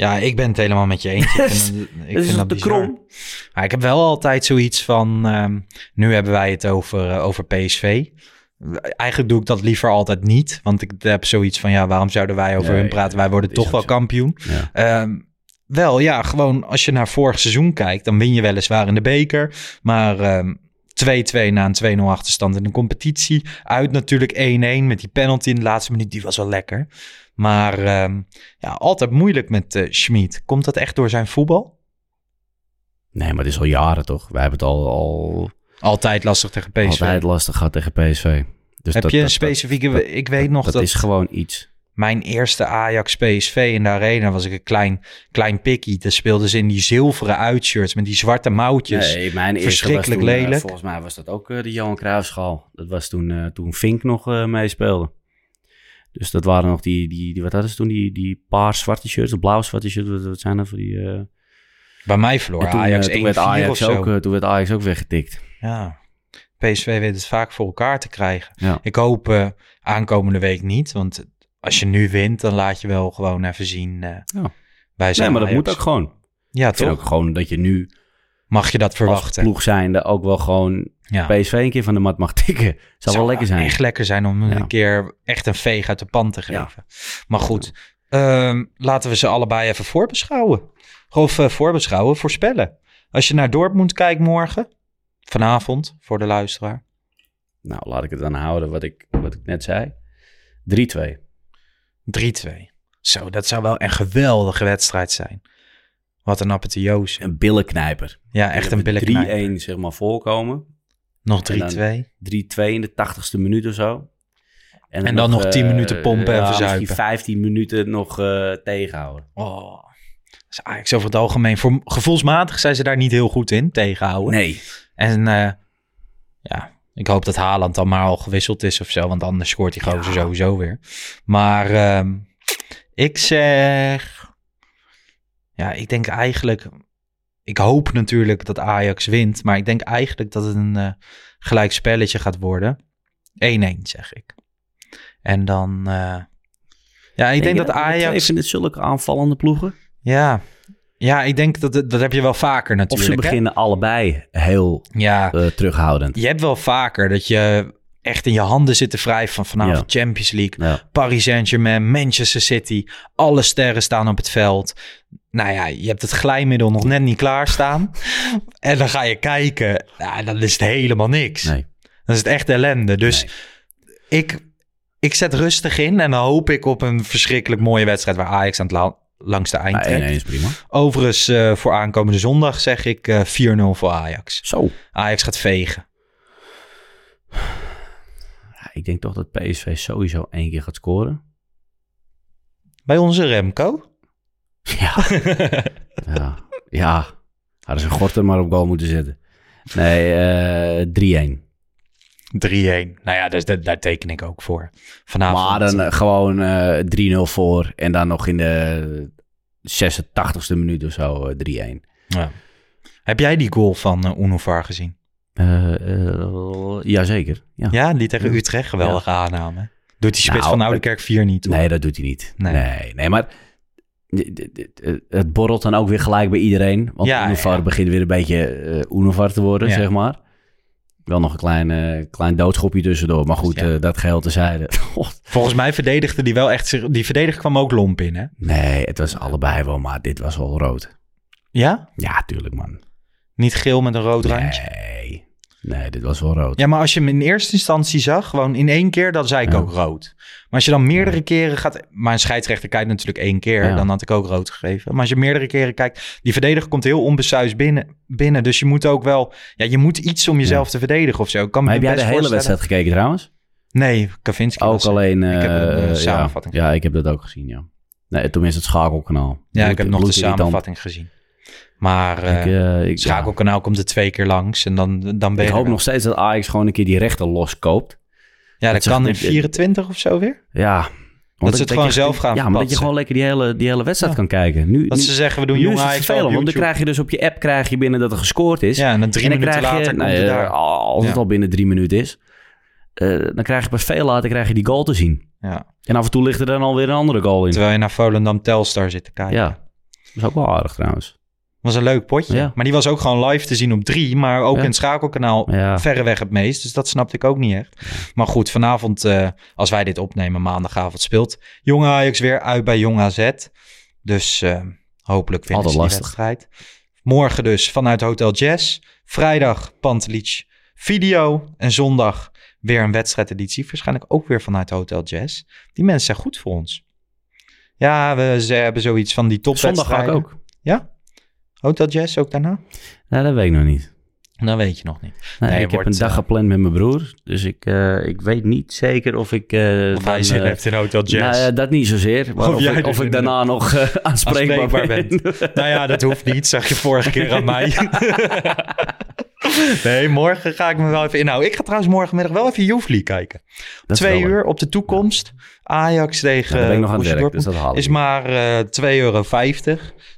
Ja, ik ben het helemaal met je eens. Ik vind, <laughs> het- ik vind dat te bizar. krom? Maar ik heb wel altijd zoiets van... ehm, nu hebben wij het over, eh, over PSV. Eigenlijk doe ik dat liever altijd niet. Want ik heb zoiets van... Ja, waarom zouden wij over Nee, hun praten? Wij worden toch wel zo. kampioen. Ja. Ehm, wel, ja, gewoon als je naar vorig seizoen kijkt... dan win je weliswaar in de beker. Maar ehm, 2-2 na een 2-0 achterstand in de competitie. Uit natuurlijk 1-1 met die penalty in de laatste minuut. Die was wel lekker. Maar ehm, ja, altijd moeilijk met eh Schmid. Komt dat echt door zijn voetbal? Nee, maar het is al jaren toch? Wij hebben het al, al Altijd lastig tegen PSV. altijd lastig gehad tegen PSV. Dus Heb dat- je een dat- specifieke... dat- ik weet nog dat, dat, is gewoon iets. mijn eerste Ajax PSV in de arena was ik een klein, klein pikkie. Daar speelden ze in die zilveren uitshirts met die zwarte mouwtjes. Nee, mijn eerste was verschrikkelijk toen, eh, lelijk. volgens mij was dat ook eh, de Johan Cruijffschaal. Dat was toen, eh, toen Fink nog meespeelde. Dus dat waren nog die, die, die wat hadden ze toen? Die, die paars-zwarte shirts, of blauw-zwarte shirts. Wat, wat zijn dat voor die... eh, Bij mij verloor en toen, Ajax eh, 1-4 toen werd Ajax ook, eh, Toen werd Ajax ook weggetikt. Ja. PSV weet het vaak voor elkaar te krijgen. Ja. Ik hoop aankomende week niet. Want als je nu wint, dan laat je wel gewoon even zien. Ja. Wij zijn Nee, maar dat moet ook gewoon. Ja, Ik toch? ook gewoon dat je nu Mag je dat als verwachten? ploeg zijnde ook wel gewoon Ja. PSV een keer van de mat mag tikken. Zou wel lekker zijn. echt lekker zijn om Ja. een keer echt een veeg uit de pan te geven. Maar goed, ehm, laten we ze allebei even voorbeschouwen. Of eh, voorbeschouwen, voorspellen. Als je naar Dortmund kijkt morgen, vanavond, voor de luisteraar. Nou, laat ik het dan houden wat ik, wat ik net zei. 3-2. 3-2. Zo, dat zou wel een geweldige wedstrijd zijn. Wat een apotheose. Een billenknijper. Ja, echt een billenknijper. 3-1 zeg maar voorkomen. Nog En dan 3-2. 3-2 in de 80ste minuut of zo. En dan nog 10 eh, minuten pompen en ja, verzuipen. Misschien 15 minuten nog eh, tegenhouden. Oh. Dat is Ajax over het algemeen. Voor, gevoelsmatig zijn ze daar niet heel goed in, tegenhouden. Nee. En eh, ja, ik hoop dat Haaland dan maar al gewisseld is of zo. Want anders scoort die gozer sowieso weer. Maar ehm, ik zeg... Ja, ik denk eigenlijk... Ik hoop natuurlijk dat Ajax wint. Maar ik denk eigenlijk dat het een eh gelijk spelletje gaat worden. 1-1 zeg ik. En dan... eh, ja, ik denk dat Ajax... Vind het zulke aanvallende ploegen. Ja, ja ik denk dat dat heb je wel vaker Of natuurlijk. ze hè? beginnen allebei heel Ja, eh, terughoudend. je hebt wel vaker dat je echt in je handen zit te wrijven van vanavond Champions League, Ja. Paris Saint-Germain, Manchester City. Alle sterren staan op het veld. Nou ja, je hebt het glijmiddel nog net niet klaarstaan. <laughs> en dan ga je kijken. Ja, dan is het helemaal niks. Nee. Dan is het echt ellende. Dus Nee. ik, ik zet rustig in en dan hoop ik op een verschrikkelijk mooie wedstrijd waar Ajax aan het la- langs de eind Ja, trekt. 1-1 is prima. Overigens, eh, voor aankomende zondag zeg ik eh 4-0 voor Ajax. Zo. Ajax gaat vegen. Ja, ik denk toch dat PSV sowieso één keer gaat scoren. Bij onze Remco. Ja. <laughs> ja. Ja. Hadden ze Gorter maar op goal moeten zetten. Nee, eh 3-1. 3-1. Nou ja, dus daar, daar teken ik ook voor. Vanavond. Maar dan eh, gewoon eh 3-0 voor. En dan nog in de 86e minuut of zo eh 3-1. Ja. Heb jij die goal van uh, Unovar gezien? Eh, eh, jazeker. Ja. Ja, die tegen Utrecht. Geweldige aanname. Doet die spits Nou, van Oudekerk 4 niet, hoor. Nee, dat doet hij niet. Nee. Nee, nee, maar het borrelt dan ook weer gelijk bij iedereen. Want Ja, Unovar ja. begint weer een beetje eh Unovar te worden, Ja. zeg maar. Wel nog een klein, eh, klein doodschopje tussendoor. Maar goed, Ja. eh, dat geheel tezijde. <laughs> Volgens mij verdedigde die wel echt... zich- Die verdediger kwam ook lomp in, hè? Nee, het was allebei wel, maar dit was wel rood. Ja? Ja, tuurlijk man. Niet geel met een rood randje? Nee, nee, dit was wel rood. Ja, maar als je hem in eerste instantie zag, gewoon in één keer, dan zei ik Ja. ook rood. Maar als je dan meerdere keren gaat... Maar een scheidsrechter kijkt natuurlijk één keer, Ja. dan had ik ook rood gegeven. Maar als je meerdere keren kijkt, die verdediger komt heel onbesuisd binnen, binnen. Dus je moet ook wel... Ja, je moet iets om jezelf te verdedigen of zo. Ik Kan Maar heb jij de hele wedstrijd gekeken trouwens? Nee, Kavinski Ook alleen... Ik heb een, eh, eh, samenvatting Ja, ja, ik heb dat ook gezien, ja. Nee, tenminste het schakelkanaal. Ja, Bloed- ik heb nog de samenvatting gezien. Maar Ik, eh, ik, schakelkanaal komt er twee keer langs en dan, dan ben ik je hoop er nog steeds dat Ajax gewoon een keer die rechter loskoopt. Ja, dat dat kan in zegt- 24 of zo weer. Ja. Want ze het gewoon zelf gaan Ja, maar dat je gewoon lekker die hele, die hele wedstrijd Ja. kan kijken. Nu, Dat nu, ze zeggen, we doen jong Ajax op want dan krijg je dus op je app krijg je binnen dat er gescoord is. Ja, en dan drie en dan minuten krijg je, later nou, het eh, daar. als het al binnen drie minuten is, dan krijg je pas veel later krijg je die goal te zien. Ja. En af en toe ligt er dan alweer een andere goal in. Terwijl je naar Volendam Telstar zit te kijken. Ja, dat is ook wel aardig trouwens. Was een leuk potje. Ja. Maar die was ook gewoon live te zien op drie, maar ook Ja. in het schakelkanaal Ja. verreweg het meest. Dus dat snapte ik ook niet echt. Maar goed, vanavond, eh, als wij dit opnemen, maandagavond speelt Jong Ajax weer uit bij Jong AZ. Dus eh, hopelijk winnen Altijd ze die lastig. wedstrijd. Morgen dus vanuit Hotel Jazz. Vrijdag Pantelic video. En zondag weer een wedstrijdeditie. Waarschijnlijk ook weer vanuit Hotel Jazz. Die mensen zijn goed voor ons. Ja, we, ze hebben zoiets van die Zondag ga ik topwedstrijden. ook. Ja? Hotel Jazz ook daarna? Nou, dat weet ik nog niet. Dat weet je nog niet. Nee, Nee, ik heb een dag eh, gepland met mijn broer. Dus ik, eh, ik weet niet zeker of ik... Of hij zin heeft in Hotel Jazz. Nou, dat niet zozeer. Maar Of ik, of ik in <laughs> daarna nog aanspreekbaar, Aanspreekbaar ben. nou ja, dat hoeft niet, zag je vorige keer aan mij. <laughs> <laughs> nee, morgen ga ik me wel even inhouden. Ik ga trouwens morgenmiddag wel even Youth League kijken. Dat Twee uur op de toekomst. Ajax tegen Ja, nog aan werk, dus dat Is maar eh 2,50 euro.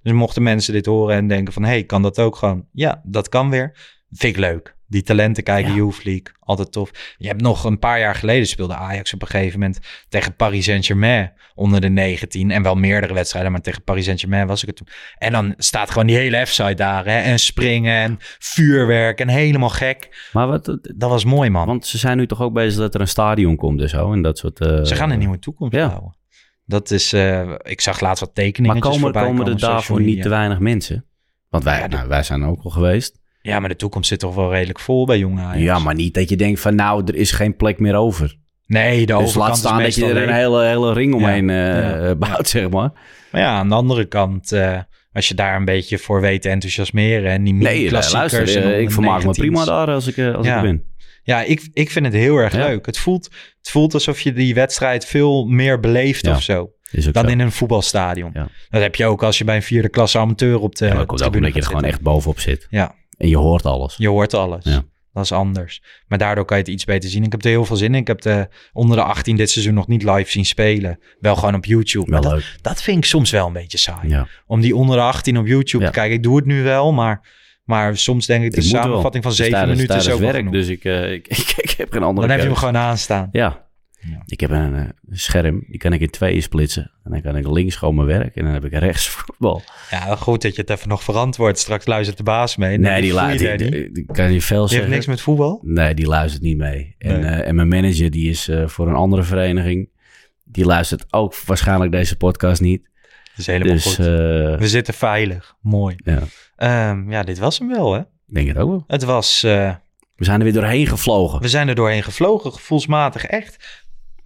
Dus mochten mensen dit horen en denken van... hey, kan dat ook gewoon? Ja, dat kan weer. Vind ik leuk. Die talenten kijken, Ja. Youth League, altijd tof. Je hebt nog een paar jaar geleden speelde Ajax op een gegeven moment tegen Paris Saint-Germain onder de 19. En wel meerdere wedstrijden, maar tegen Paris Saint-Germain was ik het toen. En dan staat gewoon die hele F-site daar. Hè? En springen en vuurwerk en helemaal gek. Maar wat, Dat was mooi, man. want ze zijn nu toch ook bezig dat er een stadion komt en zo. En dat soort... eh, Ze gaan een nieuwe toekomst ja. bouwen. Dat is, eh, ik zag laatst wat tekeningen Maar komen, voorbij komen er daarvoor niet te weinig mensen? Want wij, Ja, nou, wij zijn ook al geweest. Ja, maar de toekomst zit toch wel redelijk vol bij jonge Ajax. Ja, maar niet dat je denkt van nou, er is geen plek meer over. Nee, de Dus laat staan dat je er een hele, hele ring omheen eh, Ja. eh, bouwt, zeg maar. Maar ja, aan de andere kant, eh, als je daar een beetje voor weet te enthousiasmeren en die Nee, klassiekers luister, eh, ik vermaak me prima daar als ik, als Ja. ik ben. Ja, ik, ik vind het heel erg Ja. leuk. Het voelt, het voelt alsof je die wedstrijd veel meer beleeft of zo. Dan zo. in een voetbalstadion. Ja. Dat heb je ook als je bij een vierde klasse amateur op de Ja, dat komt ook omdat je er gewoon echt bovenop zit. Ja, En je hoort alles. je hoort alles. Ja. Dat is anders. Maar daardoor kan je het iets beter zien. Ik heb er heel veel zin in. Ik heb de onder de 18 dit seizoen nog niet live zien spelen. Wel gewoon op YouTube. Wel Maar dat, leuk. dat vind ik soms wel een beetje saai. Ja. Om die onder de 18 op YouTube Ja. te kijken. Ik doe het nu wel, maar, maar soms denk ik de Ik moet wel. samenvatting van Het is 7 tijdens- minuten is ook werk, genoeg. dus ik, eh, ik, ik, <laughs> ik heb geen andere Dan heb je hem gewoon aanstaan. Ja. Ja. Ik heb een, eh, scherm, die kan ik in tweeën splitsen. En dan kan ik links gewoon mijn werk en dan heb ik rechts <laughs> voetbal. Ja, goed dat je het even nog verantwoordt. Straks luistert de baas mee. Nee, die, luistert. Die, niet. kan je veel Die heeft niks met voetbal. Nee, die luistert niet mee. En, Nee. eh, en mijn manager, die is eh, voor een andere vereniging. Die luistert ook waarschijnlijk deze podcast niet. Dat is helemaal Dus goed. We zitten veilig. Mooi. ja, Ehm, ja, dit was hem wel, hè? ik denk het ook wel. Het was... We zijn er weer doorheen gevlogen. we zijn er doorheen gevlogen, gevoelsmatig echt.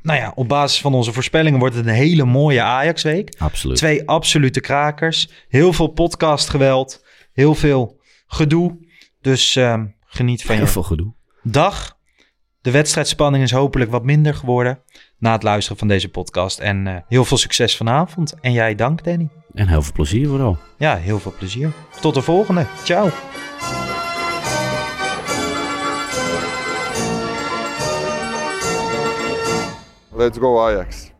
Nou ja, op basis van onze voorspellingen wordt het een hele mooie Ajax-week. Absoluut. Twee absolute krakers. Heel veel podcastgeweld. Heel veel gedoe. Dus ehm, geniet van Heel je veel gedoe. dag. De wedstrijdspanning is hopelijk wat minder geworden na het luisteren van deze podcast. En eh, heel veel succes vanavond. En jij dank, Danny. En heel veel plezier vooral. Ja, heel veel plezier. Tot de volgende. Ciao. Let's go Ajax.